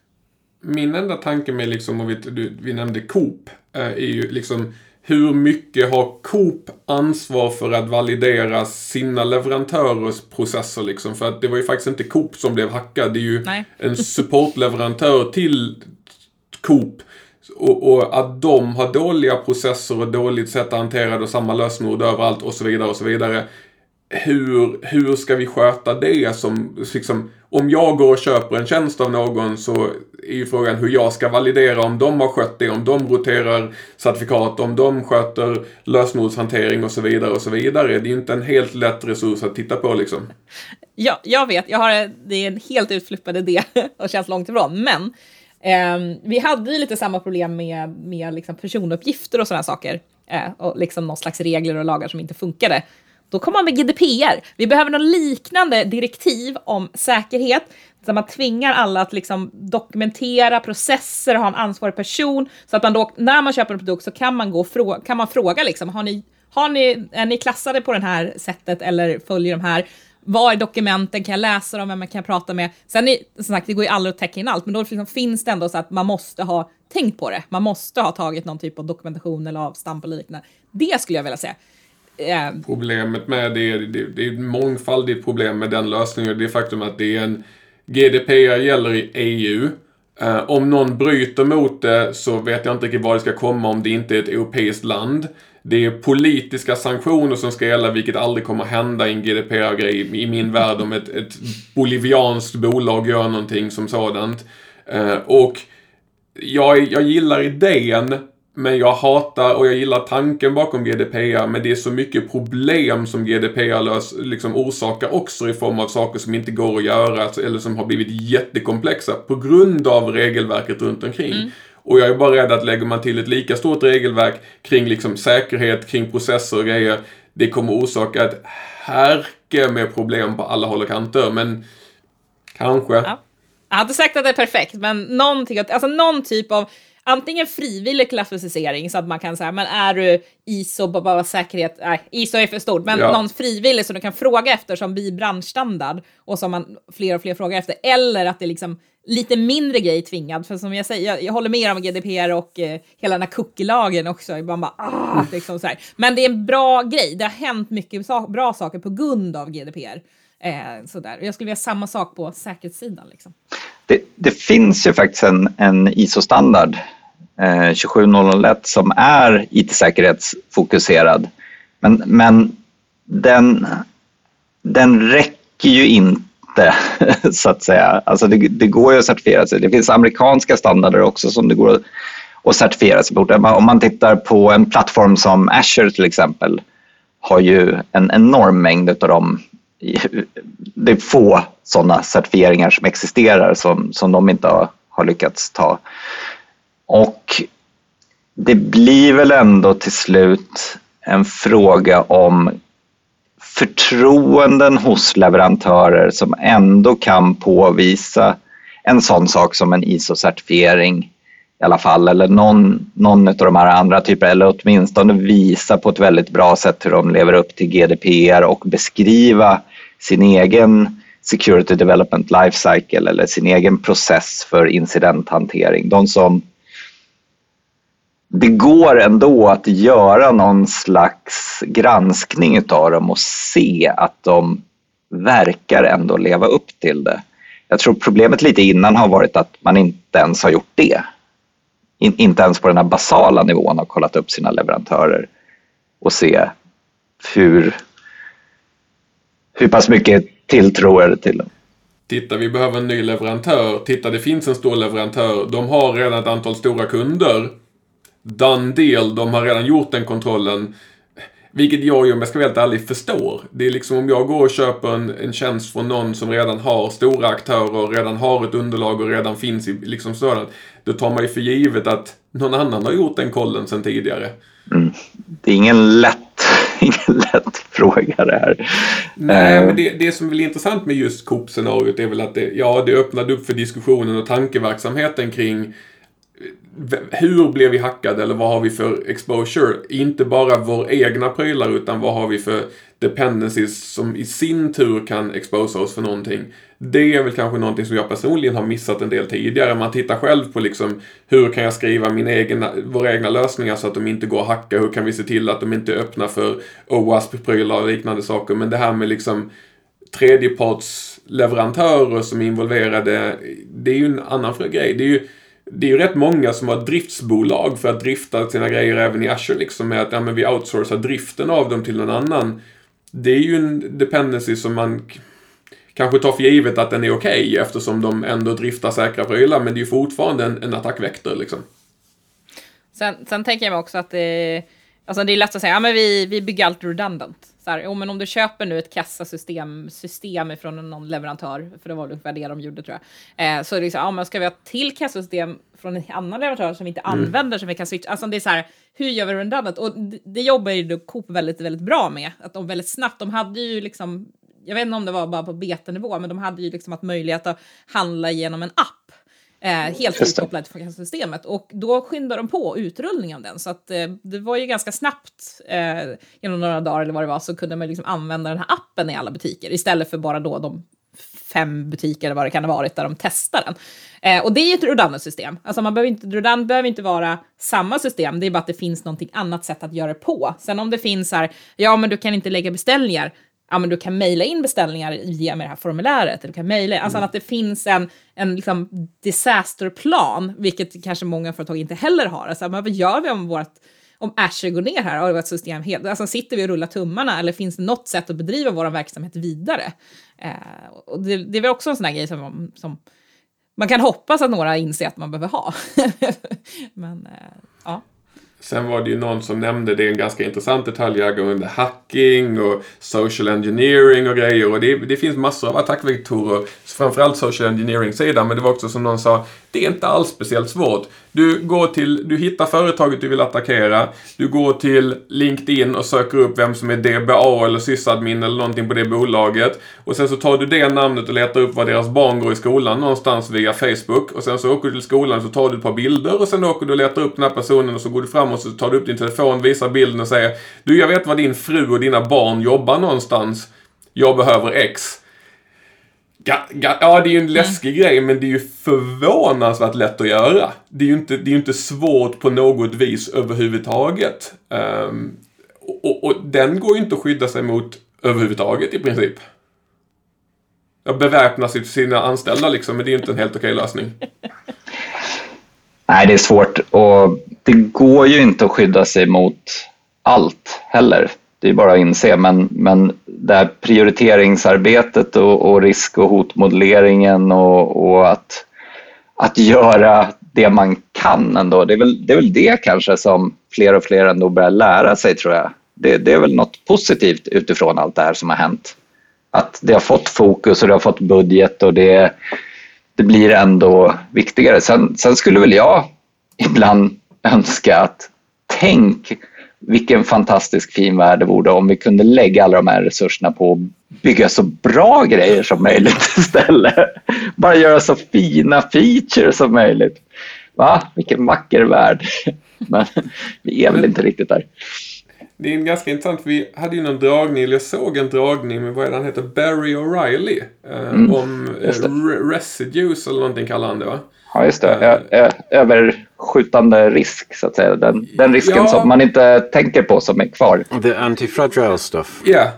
Min enda tanke med, liksom, och vi, du, vi nämnde Coop, eh, är ju liksom hur mycket har Coop ansvar för att validera sina leverantörers processer liksom? För att det var ju faktiskt inte Coop som blev hackad. Det är ju Nej. en supportleverantör till Coop. Och, och, att de har dåliga processer och dåligt sätt att hantera det och samma lösenord överallt och så vidare och så vidare hur, hur ska vi sköta det som, liksom, om jag går och köper en tjänst av någon så är ju frågan hur jag ska validera om de har skött det, om de roterar certifikat, om de sköter lösenordshantering och så vidare och så vidare. Det är ju inte en helt lätt resurs att titta på liksom. Ja, jag vet, jag har, det är en helt utflippad idé och känns långt ifrån, men eh, vi hade ju lite samma problem med, med liksom personuppgifter och sådana saker. Eh, och liksom någon slags regler och lagar som inte funkade. Då kom man med GDPR. Vi behöver något liknande direktiv om säkerhet, där man tvingar alla att liksom dokumentera processer och ha en ansvarig person, så att man då, när man köper en produkt så kan man, gå fråga, kan man fråga liksom, har ni, har ni, är ni klassade på det här sättet eller följer de här? Vad är dokumenten? Kan jag läsa dem? Vem kan jag prata med? Sen är, som sagt, det går ju aldrig att täcka in allt, men då liksom finns det ändå så att man måste ha tänkt på det. Man måste ha tagit någon typ av dokumentation eller avstamp och liknande. Det skulle jag vilja säga. Yeah. Problemet med det, det, det är ett mångfaldigt problem med den lösningen. Det är faktum att det är en GDPR gäller i EU. Eh, om någon bryter mot det så vet jag inte riktigt var det ska komma om det inte är ett europeiskt land. Det är politiska sanktioner som ska gälla, vilket aldrig kommer hända i en GDPR-grej i min värld om ett, ett bolivianskt bolag gör någonting som sådant. Eh, och jag, jag gillar idén men jag hatar och jag gillar tanken bakom GDPR men det är så mycket problem som GDPR lös, liksom orsakar också i form av saker som inte går att göra eller som har blivit jättekomplexa på grund av regelverket runt omkring. Mm. Och jag är bara rädd att lägger man till ett lika stort regelverk kring liksom säkerhet, kring processer och grejer, det kommer orsaka ett härke med problem på alla håll och kanter. Men kanske. Ja. Jag inte sagt att det är perfekt, men någonting, alltså någon typ av antingen frivillig klassificering så att man kan säga, men är du ISO, bara säkerhet, nej, ISO är för stort, men ja. någon frivillig som du kan fråga efter som blir branschstandard och som man fler och fler frågar efter, eller att det är liksom lite mindre grej tvingad, för som jag säger, jag, jag håller med om GDPR och eh, hela den här cookie-lagen också, man bara, ah, liksom så här. men det är en bra grej, det har hänt mycket bra saker på grund av GDPR. Eh, sådär. Jag skulle vilja samma sak på säkerhetssidan. Liksom. Det, det, finns ju faktiskt en, en ISO-standard eh, 27001 som är IT-säkerhetsfokuserad. Men, men den, den räcker ju inte så att säga. Alltså det, det, går ju att certifiera sig. Det finns amerikanska standarder också som det går att, att certifiera sig på. Om man tittar på en plattform som Azure till exempel har ju en enorm mängd av dem. Det är få sådana certifieringar som existerar som, som de inte har, har lyckats ta. Och det blir väl ändå till slut en fråga om förtroenden hos leverantörer som ändå kan påvisa en sån sak som en ISO-certifiering i alla fall, eller någon, någon av de här andra typerna, eller åtminstone visa på ett väldigt bra sätt hur de lever upp till GDPR och beskriva sin egen Security Development Lifecycle eller sin egen process för incidenthantering. De som det går ändå att göra någon slags granskning av dem och se att de verkar ändå leva upp till det. Jag tror problemet lite innan har varit att man inte ens har gjort det. In, inte ens på den här basala nivån har kollat upp sina leverantörer och se hur, hur pass mycket tilltro är det till dem. Titta, vi behöver en ny leverantör. Titta, det finns en stor leverantör. De har redan ett antal stora kunder done deal, de har redan gjort den kontrollen. Vilket jag ju, om jag ska vara helt ärlig, förstår. Det är liksom om jag går och köper en, en tjänst från någon som redan har stora aktörer, redan har ett underlag och redan finns i liksom sådant. Då tar man ju för givet att någon annan har gjort den kollen sedan tidigare. Mm. Det är ingen lätt, ingen lätt fråga det här. Nej, uh. men det, det som är intressant med just Coop-scenariot är väl att det, ja, det öppnade upp för diskussionen och tankeverksamheten kring hur blev vi hackade eller vad har vi för exposure? Inte bara våra egna prylar utan vad har vi för dependencies som i sin tur kan exposa oss för någonting. Det är väl kanske någonting som jag personligen har missat en del tidigare. Man tittar själv på liksom hur kan jag skriva min egna, våra egna lösningar så att de inte går att hacka? Hur kan vi se till att de inte är öppna för OWASP-prylar och liknande saker? Men det här med liksom tredjepartsleverantörer som är involverade, det är ju en annan grej. Det är ju det är ju rätt många som har driftsbolag för att drifta sina grejer även i Azure liksom med att ja, men vi outsourcar driften av dem till någon annan. det är ju en dependency som man kanske tar för givet att den är okej okay, eftersom de ändå driftar säkra prylar. Men det är ju fortfarande en, en attackvektor liksom. Sen, sen tänker jag mig också att det, alltså det är lätt att säga, ja men vi, vi bygger allt redundant. Här, oh, men om du köper nu ett kassasystem system från någon leverantör, för det var ungefär det de gjorde tror jag, eh, så är det så ja men ska vi ha till kassasystem från en annan leverantör som vi inte mm. använder, som vi kan switcha, alltså det är så här, hur gör vi redundant? Och det, jobbar ju Coop väldigt, väldigt bra med, att de väldigt snabbt, de hade ju liksom jag vet inte om det var bara på betanivå, men de hade ju liksom haft möjlighet att handla genom en app. Eh, helt frikopplat från systemet. Och då skyndade de på utrullningen av den. Så att, eh, det var ju ganska snabbt, eh, genom några dagar eller vad det var, så kunde man liksom använda den här appen i alla butiker istället för bara då de fem butiker eller vad det kan ha varit där de testar den. Eh, och det är ju ett redundant-system. Alltså man behöver inte, redundant behöver inte vara samma system, det är bara att det finns någonting annat sätt att göra det på. Sen om det finns här, ja men du kan inte lägga beställningar, ja, men du kan mejla in beställningar via med det här formuläret. Du kan mejla, alltså mm. att det finns en, en liksom disasterplan, vilket kanske många företag inte heller har. Alltså, men vad gör vi om vårt om Azure går ner här vårt system helt, alltså sitter vi och rullar tummarna eller finns det något sätt att bedriva vår verksamhet vidare? Eh, och det, det är väl också en sån här grej som, som man kan hoppas att några inser att man behöver ha. men eh, ja. Sen var det ju någon som nämnde det är en ganska intressant detalj angående hacking och social engineering och grejer. Och det, det finns massor av attackvektorer. Framförallt social engineering-sidan. Men det var också som någon sa, det är inte alls speciellt svårt. Du går till, du hittar företaget du vill attackera. Du går till LinkedIn och söker upp vem som är DBA eller sysadmin eller någonting på det bolaget. Och sen så tar du det namnet och letar upp var deras barn går i skolan någonstans via Facebook. Och sen så åker du till skolan och så tar du ett par bilder och sen åker du och letar upp den här personen och så går du fram och så tar du upp din telefon, visar bilden och säger Du, jag vet var din fru och dina barn jobbar någonstans. Jag behöver X. Ja, ja, det är ju en läskig mm. grej, men det är ju förvånansvärt lätt att göra. Det är ju inte, det är inte svårt på något vis överhuvudtaget. Um, och, och, den går ju inte att skydda sig mot överhuvudtaget i princip. Jag beväpnar sina anställda liksom, men det är ju inte en helt okej lösning. Nej, det är svårt och det går ju inte att skydda sig mot allt heller. Det är bara att inse, men, men det här prioriteringsarbetet och, och risk och hotmodelleringen och, och, att, att göra det man kan ändå, det är, väl, det är väl det kanske som fler och fler ändå börjar lära sig tror jag. Det, det är väl något positivt utifrån allt det här som har hänt. Att det har fått fokus och det har fått budget och det, det blir ändå viktigare. Sen, sen skulle väl jag ibland önska att tänk vilken fantastisk fin värld det vore om vi kunde lägga alla de här resurserna på att bygga så bra grejer som möjligt istället. Bara göra så fina features som möjligt. Va? Vilken vacker värld. Men vi är väl inte riktigt där. Det är ganska intressant, vi hade ju någon dragning, eller jag såg en dragning med vad är det han heter, Barry O'Reilly. Eh, mm, om eh, residues eller någonting kallar han det va? Ja, just det. Ö ö överskjutande risk, så att säga. Den, den risken ja. som man inte tänker på som är kvar. The anti-fragile stuff. Ja. Yeah.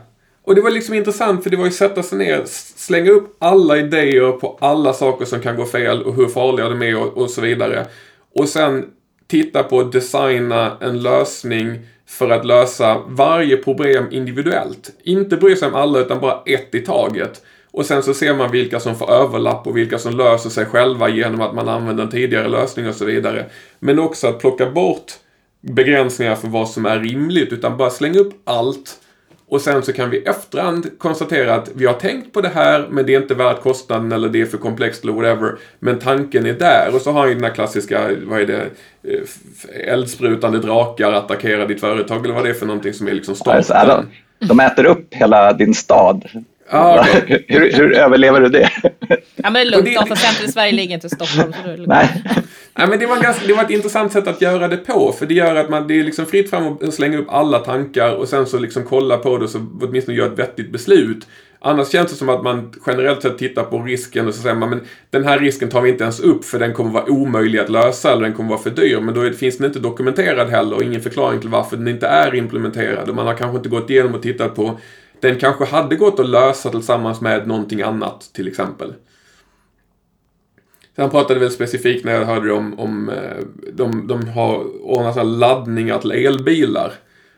Och det var liksom intressant för det var ju sätta sig ner, slänga upp alla idéer på alla saker som kan gå fel och hur farliga de är och, och så vidare. Och sen titta på att designa en lösning för att lösa varje problem individuellt. Inte bry sig om alla utan bara ett i taget. Och sen så ser man vilka som får överlapp och vilka som löser sig själva genom att man använder en tidigare lösning och så vidare. Men också att plocka bort begränsningar för vad som är rimligt utan bara slänga upp allt. Och sen så kan vi efterhand konstatera att vi har tänkt på det här men det är inte värt kostnaden eller det är för komplext eller whatever. Men tanken är där och så har ju den här klassiska, vad är det, eh, eldsprutande drakar attackerar ditt företag eller vad det är för någonting som är liksom starten. de äter upp hela din stad. Ah, okay. hur, hur, överlever du det? Ja, men det är lugnt. Datacenter i Sverige ligger inte i Stockholm. Så det Nej. Nej, men det, var ganska, det var ett intressant sätt att göra det på. För det gör att man, det är liksom fritt fram att slänga upp alla tankar och sen så liksom kolla på det och så åtminstone göra ett vettigt beslut. Annars känns det som att man generellt sett tittar på risken och så säger man men den här risken tar vi inte ens upp för den kommer vara omöjlig att lösa eller den kommer vara för dyr. Men då finns den inte dokumenterad heller och ingen förklaring till varför den inte är implementerad. Och man har kanske inte gått igenom och tittat på den kanske hade gått att lösa tillsammans med någonting annat till exempel. Han pratade väl specifikt när jag hörde om, om eh, de, de har ordnat laddningar till elbilar.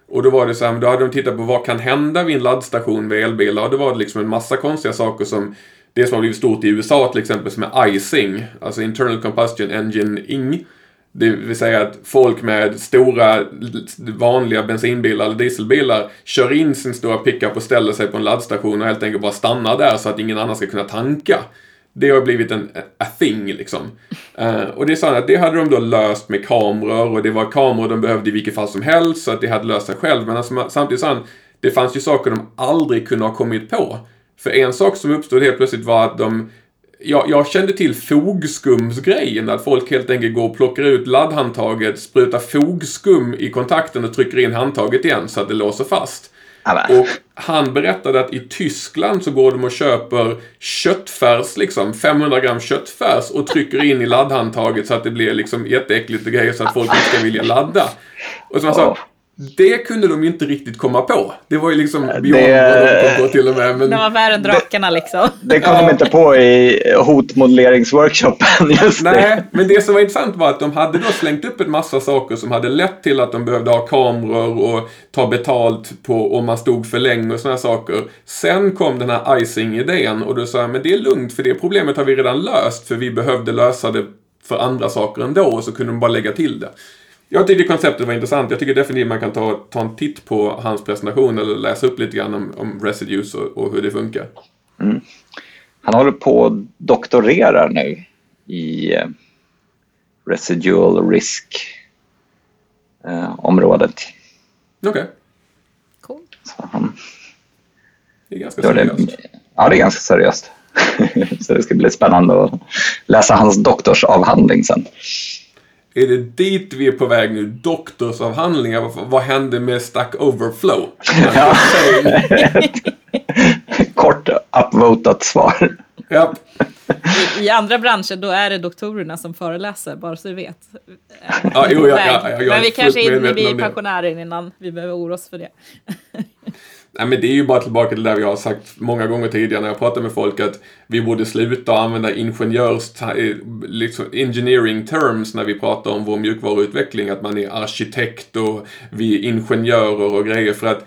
Och då var det så här, då hade de tittat på vad kan hända vid en laddstation vid elbilar. Och då var det liksom en massa konstiga saker som det som har blivit stort i USA till exempel som är icing, alltså internal combustion engine ing. Det vill säga att folk med stora vanliga bensinbilar eller dieselbilar kör in sin stora pickup och ställer sig på en laddstation och helt enkelt bara stannar där så att ingen annan ska kunna tanka. Det har blivit en a thing liksom. Uh, och det är så att det hade de då löst med kameror och det var kameror de behövde i vilket fall som helst så att det hade löst sig själv. Men alltså, samtidigt så han, det fanns ju saker de aldrig kunde ha kommit på. För en sak som uppstod helt plötsligt var att de jag, jag kände till fogskumsgrejen, att folk helt enkelt går och plockar ut laddhandtaget, sprutar fogskum i kontakten och trycker in handtaget igen så att det låser fast. Och han berättade att i Tyskland så går de och köper köttfärs, liksom 500 gram köttfärs och trycker in i laddhandtaget så att det blir liksom jätteäckligt och grejer så att folk inte ska vilja ladda. Och så man sa, det kunde de ju inte riktigt komma på. Det var ju liksom beyond det... vad de kom på till och med. Men... Det var värre än drakarna liksom. Det kom de inte på i hotmodelleringsworkshopen just Nej, det. men det som var intressant var att de hade då slängt upp en massa saker som hade lett till att de behövde ha kameror och ta betalt på om man stod för länge och sådana saker. Sen kom den här icing-idén och då sa jag, men det är lugnt för det problemet har vi redan löst för vi behövde lösa det för andra saker ändå och så kunde de bara lägga till det. Jag tyckte konceptet var intressant. Jag tycker definitivt man kan ta, ta en titt på hans presentation eller läsa upp lite grann om, om residues och, och hur det funkar. Mm. Han håller på att doktorera nu i eh, residual risk eh, området. Okej. Okay. Cool. han, det är ganska seriöst. Det, ja, det är ganska seriöst. Så det ska bli spännande att läsa hans doktorsavhandling sen. Är det dit vi är på väg nu? Doktorsavhandlingar? Vad, vad hände med Stack Overflow? Kort upvotat svar. Ja. I, I, andra branscher då är det doktorerna som föreläser, bara så du vet. Ja, jo, ja, ja, Men vi kanske inte blir pensionärer innan vi behöver oroa oss för det. Nej, men det är ju bara tillbaka till det vi har sagt många gånger tidigare när jag pratar med folk att vi borde sluta använda ingenjörs, eh, liksom engineering terms när vi pratar om vår mjukvaruutveckling. Att man är arkitekt och vi är ingenjörer och grejer. För att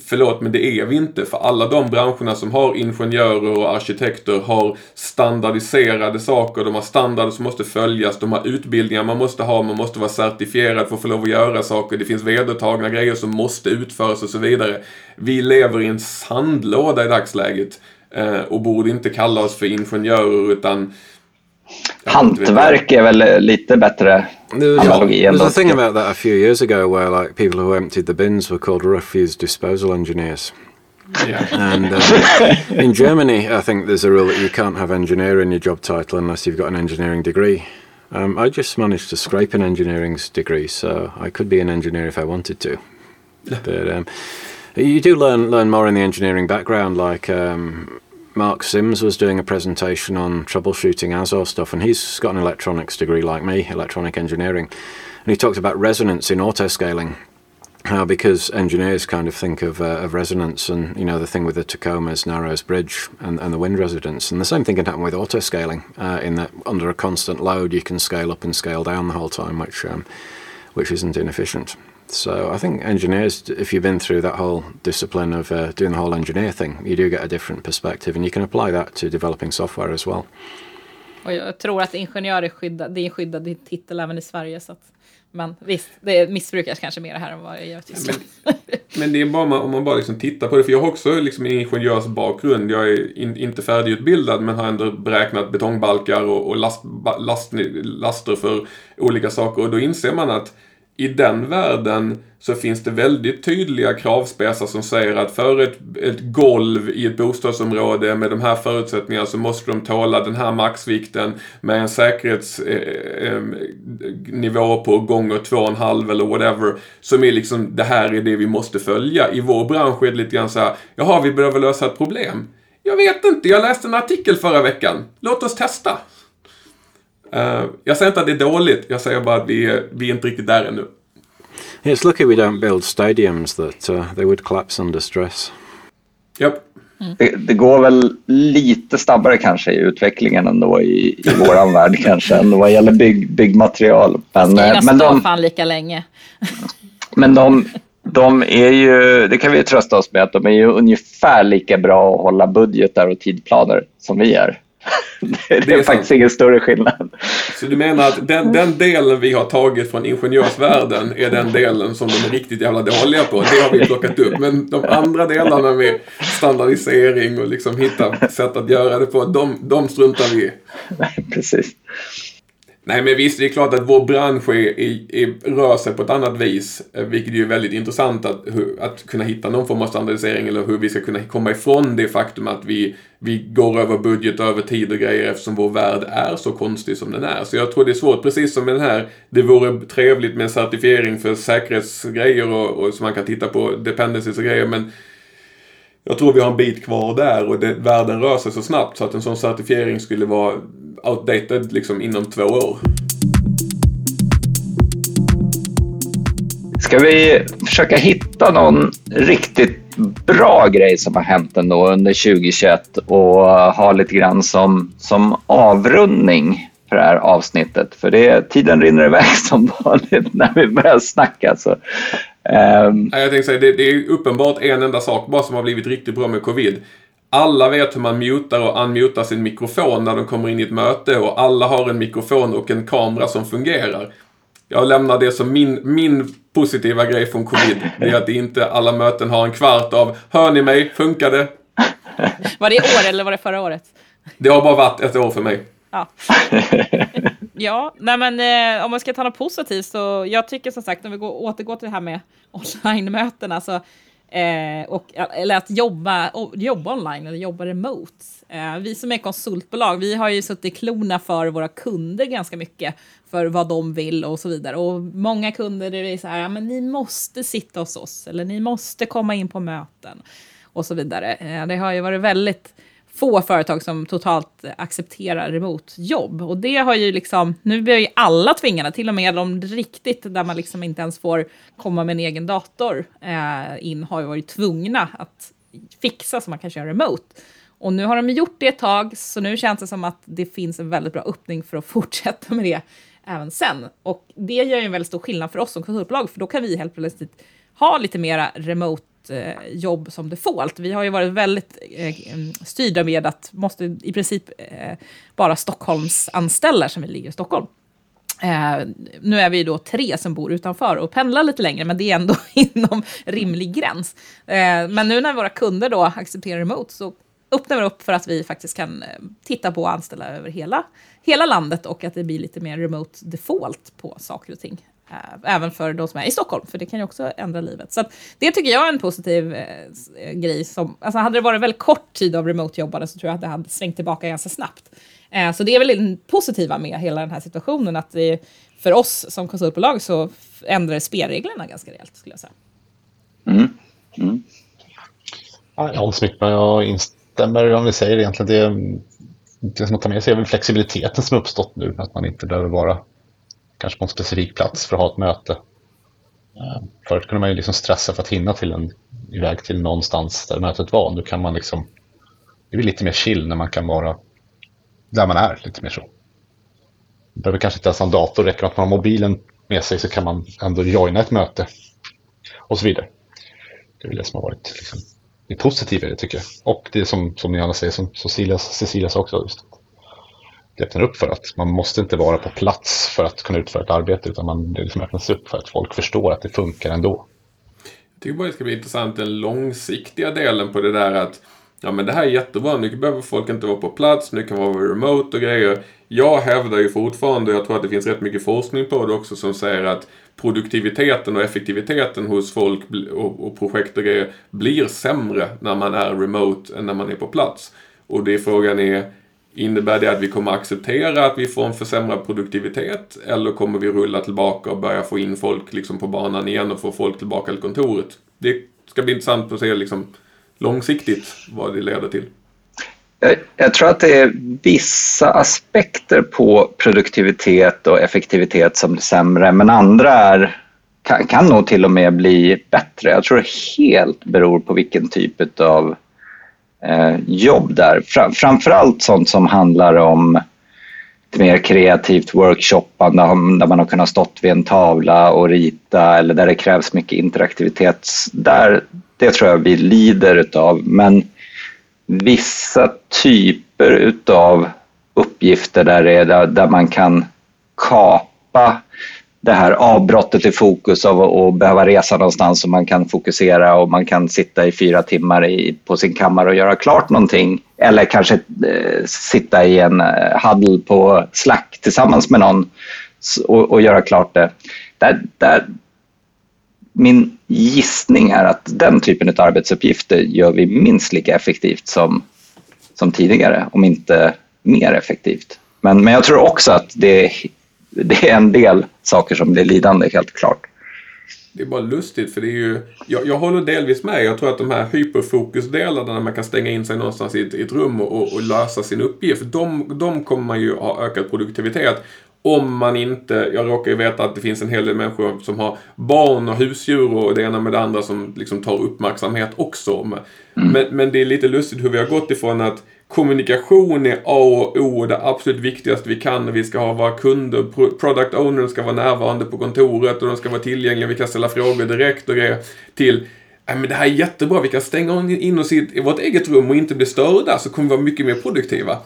Förlåt, men det är vi inte. För alla de branscherna som har ingenjörer och arkitekter har standardiserade saker. De har standarder som måste följas. De har utbildningar man måste ha. Man måste vara certifierad för att få lov att göra saker. Det finns vedertagna grejer som måste utföras och så vidare. Vi lever i en sandlåda i dagsläget. Eh, och borde inte kalla oss för ingenjörer utan Hantverk är väl lite bättre analogi. There's a thing about that a few years ago where like people who emptied the bins were called refuse disposal engineers. Yeah. And uh, in Germany, I think there's a rule that you can't have engineer in your job title unless you've got an engineering degree. Um, I just managed to scrape an engineering degree, so I could be an engineer if I wanted to. but um, you do learn learn more in the engineering background, like um, Mark Sims was doing a presentation on troubleshooting Azure stuff, and he's got an electronics degree like me, electronic engineering. And he talked about resonance in autoscaling. How because engineers kind of think of, uh, of resonance and you know the thing with the Tacoma's Narrows Bridge and, and the wind residence and the same thing can happen with autoscaling uh, in that under a constant load you can scale up and scale down the whole time which um, which isn't inefficient. So I think engineers, if you've been through that whole discipline of uh, doing the whole engineer thing, you do get a different perspective and you can apply that to developing software as well. Och jag tror att ingenjör är skyddad, det är en skyddad titel även i Sverige. Så att, men visst, det missbrukas kanske mer här än vad jag gör i Tyskland. Men, men, det är bara om man bara liksom tittar på det, för jag har också liksom en ingenjörsbakgrund. Jag är in, inte färdigutbildad men har ändå beräknat betongbalkar och, och last, last, laster för olika saker och då inser man att i den världen så finns det väldigt tydliga kravspesar som säger att för ett, ett golv i ett bostadsområde med de här förutsättningarna så måste de tåla den här maxvikten med en säkerhetsnivå eh, eh, eh på gånger två och en halv eller whatever. Som är liksom, det här är det vi måste följa. I vår bransch är det lite grann så här, jaha, vi behöver lösa ett problem. Jag vet inte, jag läste en artikel förra veckan. Låt oss testa. Uh, jag säger inte att det är dåligt, jag säger bara att vi är, vi är inte riktigt där ännu. It's lucky we don't build stadiums that uh, they would collapse under stress. Yep. Mm. Det, det, går väl lite snabbare kanske i utvecklingen ändå i, i våran värld kanske än vad gäller bygg, byggmaterial. Men, det ska men de, fan lika länge. men de, de är ju, det kan vi trösta oss med, att de är ju ungefär lika bra att hålla budgetar och tidplaner som vi är. Det är, det är faktiskt ingen större skillnad. Så du menar att den, den, delen vi har tagit från ingenjörsvärlden är den delen som de är riktigt jävla dåliga på. Det har vi plockat upp. Men de andra delarna med standardisering och liksom hitta sätt att göra det på, de, de struntar vi i. Nej, precis. Nej men visst, det är klart att vår bransch är, är, är, rör sig på ett annat vis. Vilket vilket är väldigt intressant att, att kunna hitta någon form av standardisering eller hur vi ska kunna komma ifrån det faktum att vi, vi går över budget över tid och grejer eftersom vår värld är så konstig som den är. Så jag tror det är svårt, precis som med den här, det vore trevligt med en certifiering för säkerhetsgrejer och, och så man kan titta på dependencies och grejer men jag tror vi har en bit kvar där och det, världen rör sig så snabbt så att en sån certifiering skulle vara outdated liksom inom två år. Ska vi försöka hitta någon riktigt bra grej som har hänt ändå under 2021 och ha lite grann som, som avrundning för det här avsnittet? För det, tiden rinner iväg som vanligt när vi börjar snacka. Så, um... Jag tänkte säga, det, det är uppenbart en enda sak bara som har blivit riktigt bra med covid. Alla vet hur man mutar och unmutar sin mikrofon när de kommer in i ett möte och alla har en mikrofon och en kamera som fungerar. Jag lämnar det som min, min positiva grej från covid. Det är att inte alla möten har en kvart av Hör ni mig? Funkar det? Var det i år eller var det förra året? Det har bara varit ett år för mig. Ja, ja nej men eh, om man ska ta något positivt så jag tycker som sagt om vi går, återgår till det här med online-mötena så Eh, och, eller att jobba, jobba online eller jobba remote. Eh, vi som är konsultbolag, vi har ju suttit i klorna för våra kunder ganska mycket för vad de vill och så vidare. Och många kunder är så här, ja, men ni måste sitta hos oss eller ni måste komma in på möten och så vidare. Eh, det har ju varit väldigt få företag som totalt accepterar remote-jobb. Och det har ju liksom, nu blir ju alla tvingade, till och med de riktigt, där man liksom inte ens får komma med en egen dator eh, in, har ju varit tvungna att fixa så man kan köra remote. Och nu har de gjort det ett tag, så nu känns det som att det finns en väldigt bra öppning för att fortsätta med det även sen. Och det gör ju en väldigt stor skillnad för oss som konsultbolag, för då kan vi helt plötsligt ha lite mera remote Eh, jobb som default. Alltså, vi har ju varit väldigt eh, mm, styrda med att måste i princip eh, bara Stockholms anställda som ligger i Stockholm. Eh, nu är vi då tre som bor utanför och pendlar lite längre, men det är ändå inom rimlig gräns. Eh, men nu när våra kunder då accepterar remote så öppnar vi upp för att vi faktiskt kan eh, titta på och anställa över hela, hela landet och att det blir lite mer remote default på saker och ting. Eh, även för de som är i Stockholm, för det kan ju också ändra livet. Så det tycker jag är en positiv eh, grej. Som, alltså hade det varit väldigt kort tid av remote-jobbande så tror jag att det hade svängt tillbaka ganska snabbt. Eh, så det är väl det positiva med hela den här situationen, att det, för oss som konsultbolag så ändrar spelreglerna ganska rejält, skulle jag säga. Mm. Mm. Ja, jag håller med, jag instämmer om vi säger egentligen. Det, det som att ta med sig är väl flexibiliteten som uppstått nu, att man inte behöver vara kanske på en specifik plats för att ha ett möte. Eh, förut kunde man ju liksom stressa för att hinna till en, iväg till någonstans där mötet var. Nu kan man liksom, det blir lite mer chill när man kan vara där man är, lite mer så. Man behöver kanske inte ens ha en dator, räcker att man har mobilen med sig så kan man ändå joina ett möte och så vidare. Det är väl det som har varit liksom, det positiva i det tycker jag. Och det som, som ni alla säger, som Cecilia, Cecilia sa också, just det öppnar upp för att man måste inte vara på plats för att kunna utföra ett arbete utan man, det liksom öppnas upp för att folk förstår att det funkar ändå. Jag tycker bara det ska bli intressant den långsiktiga delen på det där att ja men det här är jättebra, nu behöver folk inte vara på plats, nu kan man vara remote och grejer. Jag hävdar ju fortfarande, och jag tror att det finns rätt mycket forskning på det också, som säger att produktiviteten och effektiviteten hos folk och projekt och grejer blir sämre när man är remote än när man är på plats. Och det frågan är, Innebär det att vi kommer acceptera att vi får en försämrad produktivitet? Eller kommer vi rulla tillbaka och börja få in folk liksom på banan igen och få folk tillbaka till kontoret? Det ska bli intressant att se liksom långsiktigt vad det leder till. Jag, jag tror att det är vissa aspekter på produktivitet och effektivitet som blir sämre, men andra är, kan, kan nog till och med bli bättre. Jag tror det helt beror på vilken typ av Eh, jobb där. Fra, framförallt sånt som handlar om lite mer kreativt workshoppande där man har kunnat stått vid en tavla och rita eller där det krävs mycket interaktivitet. Där, det tror jag vi lider utav. Men vissa typer utav uppgifter där, det där, där man kan kapa det här avbrottet i fokus av att behöva resa någonstans och man kan fokusera och man kan sitta i fyra timmar i, på sin kammare och göra klart någonting. Eller kanske eh, sitta i en eh, huddle på Slack tillsammans med någon och, och göra klart det. Där, där, min gissning är att den typen av arbetsuppgifter gör vi minst lika effektivt som, som tidigare, om inte mer effektivt. Men, men jag tror också att det det är en del saker som blir lidande, helt klart. Det är bara lustigt för det är ju, jag, jag håller delvis med. Jag tror att de här hyperfokusdelarna när man kan stänga in sig någonstans i ett, i ett rum och, och, lösa sin uppgift, de, de kommer man ju ha ökad produktivitet. Om man inte, jag råkar ju veta att det finns en hel del människor som har barn och husdjur och det ena med det andra som liksom tar uppmärksamhet också. Mm. Men, men det är lite lustigt hur vi har gått ifrån att kommunikation är A och O och det absolut viktigaste vi kan. Vi ska ha våra kunder, product owners ska vara närvarande på kontoret och de ska vara tillgängliga. Vi kan ställa frågor direkt och grejer. Till men det här är jättebra, vi kan stänga in oss i vårt eget rum och inte bli störda så kommer vi vara mycket mer produktiva. uh,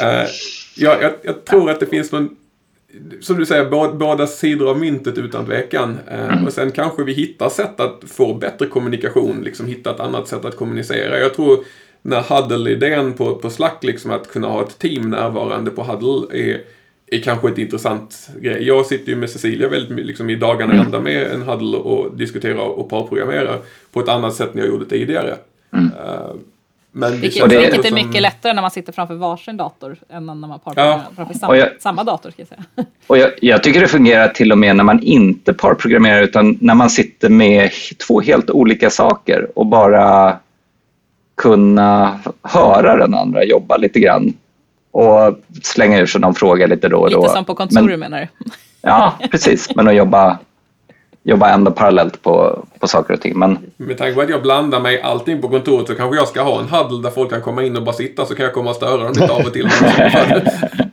jag, jag, jag, tror att det finns någon, som du säger, båda sidor av myntet utan tvekan. Uh, och sen kanske vi hittar sätt att få bättre kommunikation, liksom hitta ett annat sätt att kommunicera. Jag tror när Huddle-idén på, på Slack, liksom att kunna ha ett team närvarande på Huddle är, är kanske ett intressant grej. Jag sitter ju med Cecilia väldigt liksom i dagarna mm. ända med en Huddle och diskuterar och parprogrammerar på ett annat sätt än jag gjorde tidigare. Mm. Uh, men vilket, det, vilket är mycket lättare när man sitter framför varsin dator än när man parprogrammerar ja. framför samma, jag, samma, dator. Ska jag säga. Och jag, jag, tycker det fungerar till och med när man inte parprogrammerar utan när man sitter med två helt olika saker och bara kunna höra den andra jobba lite grann och slänga ur sig någon fråga lite då och då. Lite som på kontoret menar du? Ja, precis. Men att jobba, jobba ändå parallellt på, på saker och ting. Men... Med tanke på att jag blandar mig allting på kontoret så kanske jag ska ha en huddle där folk kan komma in och bara sitta så kan jag komma och störa dem lite av och till.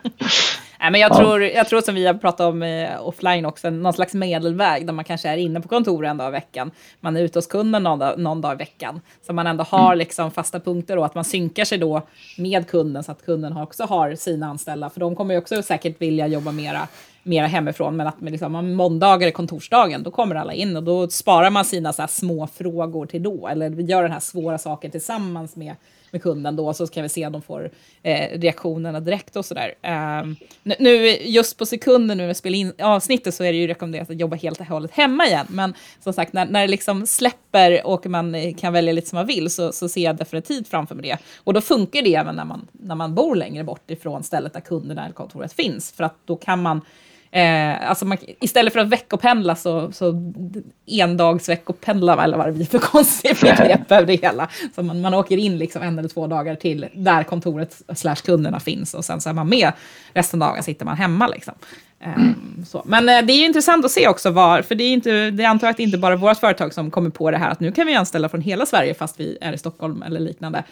Nej, men jag, ja. tror, jag tror som vi har pratat om eh, offline också, någon slags medelväg där man kanske är inne på kontoret en dag i veckan. Man är ute hos kunden någon dag, någon dag i veckan. Så man ändå har mm. liksom fasta punkter och att man synkar sig då med kunden så att kunden också har sina anställda. För de kommer ju också säkert vilja jobba mera mera hemifrån, men att liksom, måndagar är kontorsdagen, då kommer alla in och då sparar man sina så små frågor till då, eller gör den här svåra saken tillsammans med med kunden då, så kan vi se om de får eh, reaktionerna direkt och sådär. Um, nu, just på sekunden nu med vi in avsnittet så är det ju rekommenderat att jobba helt och hållet hemma igen, men som sagt, när, när det liksom släpper och man kan välja lite som man vill så, så ser jag definitivt framför mig det. Och då funkar det även när man, när man bor längre bort ifrån stället där kunderna eller kontoret finns, för att då kan man Eh, alltså man, istället för att veckopendla så, så endagsveckopendlar eller vad det blir för konstigt begrepp över det hela. Så man, man åker in liksom en eller två dagar till där kontoret slash kunderna finns och sen så är man med resten av dagen sitter man hemma. Liksom. Um, så. Men eh, det är ju intressant att se också var, för det är, inte, det är antagligen inte bara vårt företag som kommer på det här att nu kan vi anställa från hela Sverige fast vi är i Stockholm eller liknande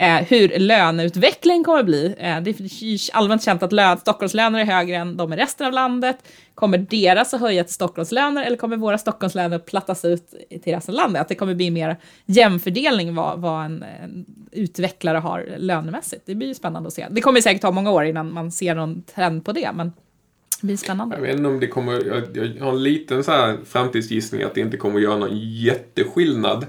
eh, hur löneutveckling kommer att bli. Eh, det är allmänt känt att lön, Stockholmslöner är högre än de i resten av landet. Kommer deras att höja till Stockholmslöner eller kommer våra Stockholmslöner plattas ut till resten av landet? Att det kommer bli mer jämfördelning vad, vad en, en utvecklare har lönemässigt. Det blir ju spännande att se. Det kommer säkert ta många år innan man ser någon trend på det, men det blir spännande. Jag vet inte om det kommer, jag, jag har en liten så här framtidsgissning att det inte kommer att göra någon jätteskillnad.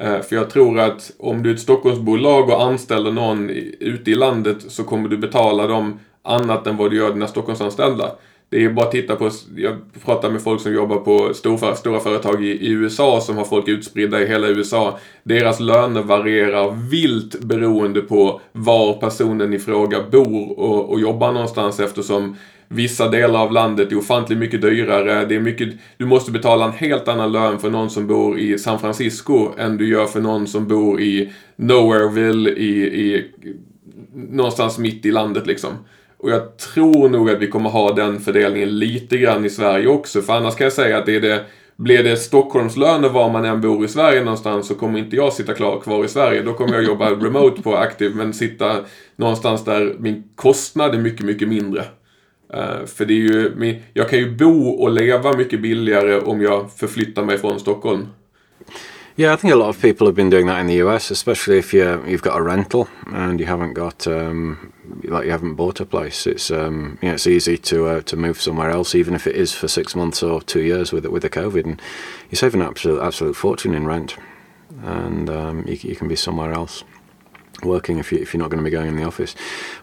Eh, för jag tror att om du är ett Stockholmsbolag och anställer någon ute i landet så kommer du betala dem annat än vad du gör dina Stockholmsanställda. Det är bara att titta på, jag pratar med folk som jobbar på stora, stora företag i, i, USA som har folk utspridda i hela USA. Deras löner varierar vilt beroende på var personen i fråga bor och, och jobbar någonstans eftersom Vissa delar av landet är ofantligt mycket dyrare. Det är mycket, du måste betala en helt annan lön för någon som bor i San Francisco än du gör för någon som bor i Nowhereville i, i någonstans mitt i landet liksom. Och jag tror nog att vi kommer ha den fördelningen lite grann i Sverige också. För annars kan jag säga att det är det blir det Stockholmslöner var man än bor i Sverige någonstans så kommer inte jag sitta klar, kvar i Sverige. Då kommer jag jobba remote på Active men sitta någonstans där min kostnad är mycket, mycket mindre. Uh, för det är ju, jag kan ju bo och leva mycket billigare om jag förflyttar mig från Stockholm. Yeah, I think a lot of people have been doing that in the US, especially if you you've got a rental and you haven't got um, like you haven't bought a place. It's um, you know, it's easy to uh, to move somewhere else, even if it is for six months or two years with with the COVID, and you save an absolute absolute fortune in rent, and um, you, you can be somewhere else working if, you, if you're not going to be going in the office.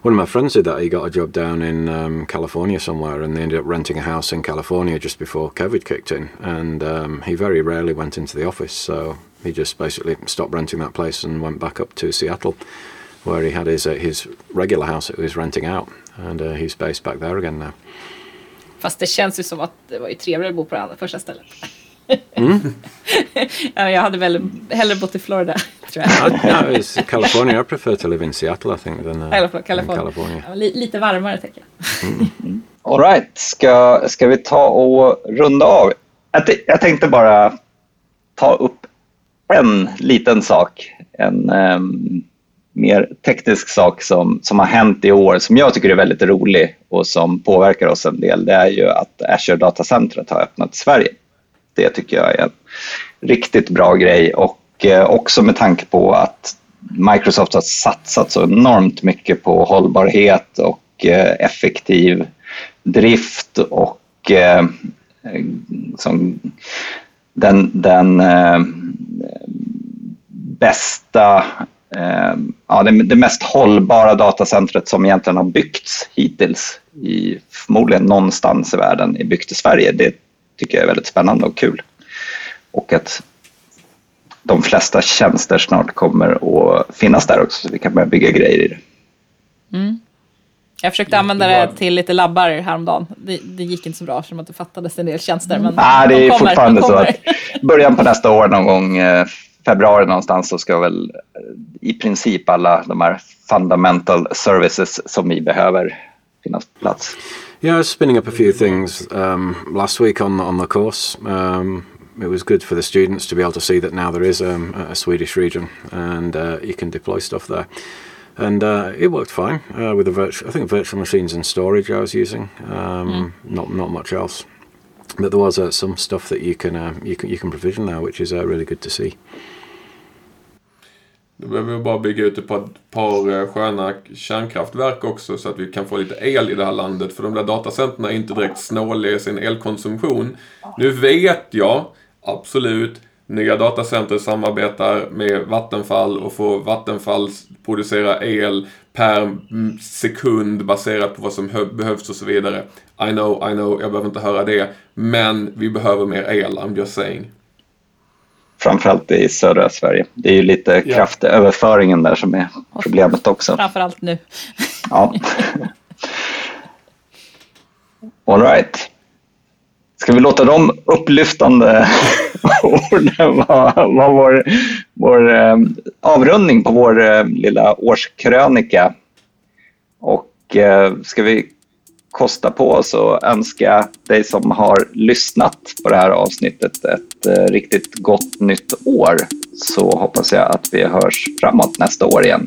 One of my friends did that. He got a job down in um, California somewhere, and they ended up renting a house in California just before COVID kicked in. And um, he very rarely went into the office, so he just basically stopped renting that place and went back up to Seattle, where he had his uh, his regular house that he was renting out, and uh, he's based back there again now. Fast det känns ju som att det var ju trevligare att bo på det första stället. Mm. jag hade väl hellre bott i Florida, tror jag. no, it's California. I prefer to live in Seattle, I think, than, uh, California. Than California. Ja, lite varmare, tänker jag. Mm. All right. Ska, ska vi ta och runda av? Jag, jag tänkte bara ta upp en liten sak. En um, mer teknisk sak som, som har hänt i år som jag tycker är väldigt rolig och som påverkar oss en del. Det är ju att Azure Datacentret har öppnat i Sverige. Det tycker jag är en riktigt bra grej och eh, också med tanke på att Microsoft har satsat så enormt mycket på hållbarhet och eh, effektiv drift och eh, som den, den bästa, ja, det, det mest hållbara datacentret som egentligen har byggts hittills i förmodligen någonstans i världen är byggt i Sverige. Det tycker jag är väldigt spännande och kul. Och att de flesta tjänster snart kommer att finnas där också så vi kan börja bygga grejer i det. Mm. Jag försökte använda det till lite labbar häromdagen. Det, det gick inte så bra eftersom att det fattades en del tjänster. Men Nej, det är de kommer, fortfarande de så att början på nästa år någon gång, eh, februari någonstans, så ska väl eh, i princip alla de här fundamental services som vi behöver finnas på plats. Yeah, I was spinning up a few things um, last week on on the course. Um, it was good for the students to be able to see that now there is um, a Swedish region and uh, you can deploy stuff there. And uh, it worked fine uh, with the virtual. I think virtual machines and storage I was using. Mm. Not not much else, but there was uh, some stuff that you can uh, you can you can provision there, which is uh, really good to see. Då behöver vi bara bygga ut ett par, par eh, sköna kärnkraftverk också så att vi kan få lite el i det här landet. För de där datacenterna är inte direkt snåliga i sin elkonsumtion. Nu vet jag, absolut, nya datacenter samarbetar med Vattenfall och får Vattenfall producera el per sekund baserat på vad som behövs och så vidare. I know, I know, jag behöver inte höra det. Men vi behöver mer el, I'm just saying framförallt i södra Sverige. Det är ju lite ja. kraftöverföringen där som är problemet också. Framförallt nu. Ja. All right. Ska vi låta de upplyftande orden vara, vara vår, vår eh, avrundning på vår eh, lilla årskrönika? Och eh, ska vi kosta på oss önskar önska dig som har lyssnat på det här avsnittet ett eh, riktigt gott nytt år. Så hoppas jag att vi hörs framåt nästa år igen.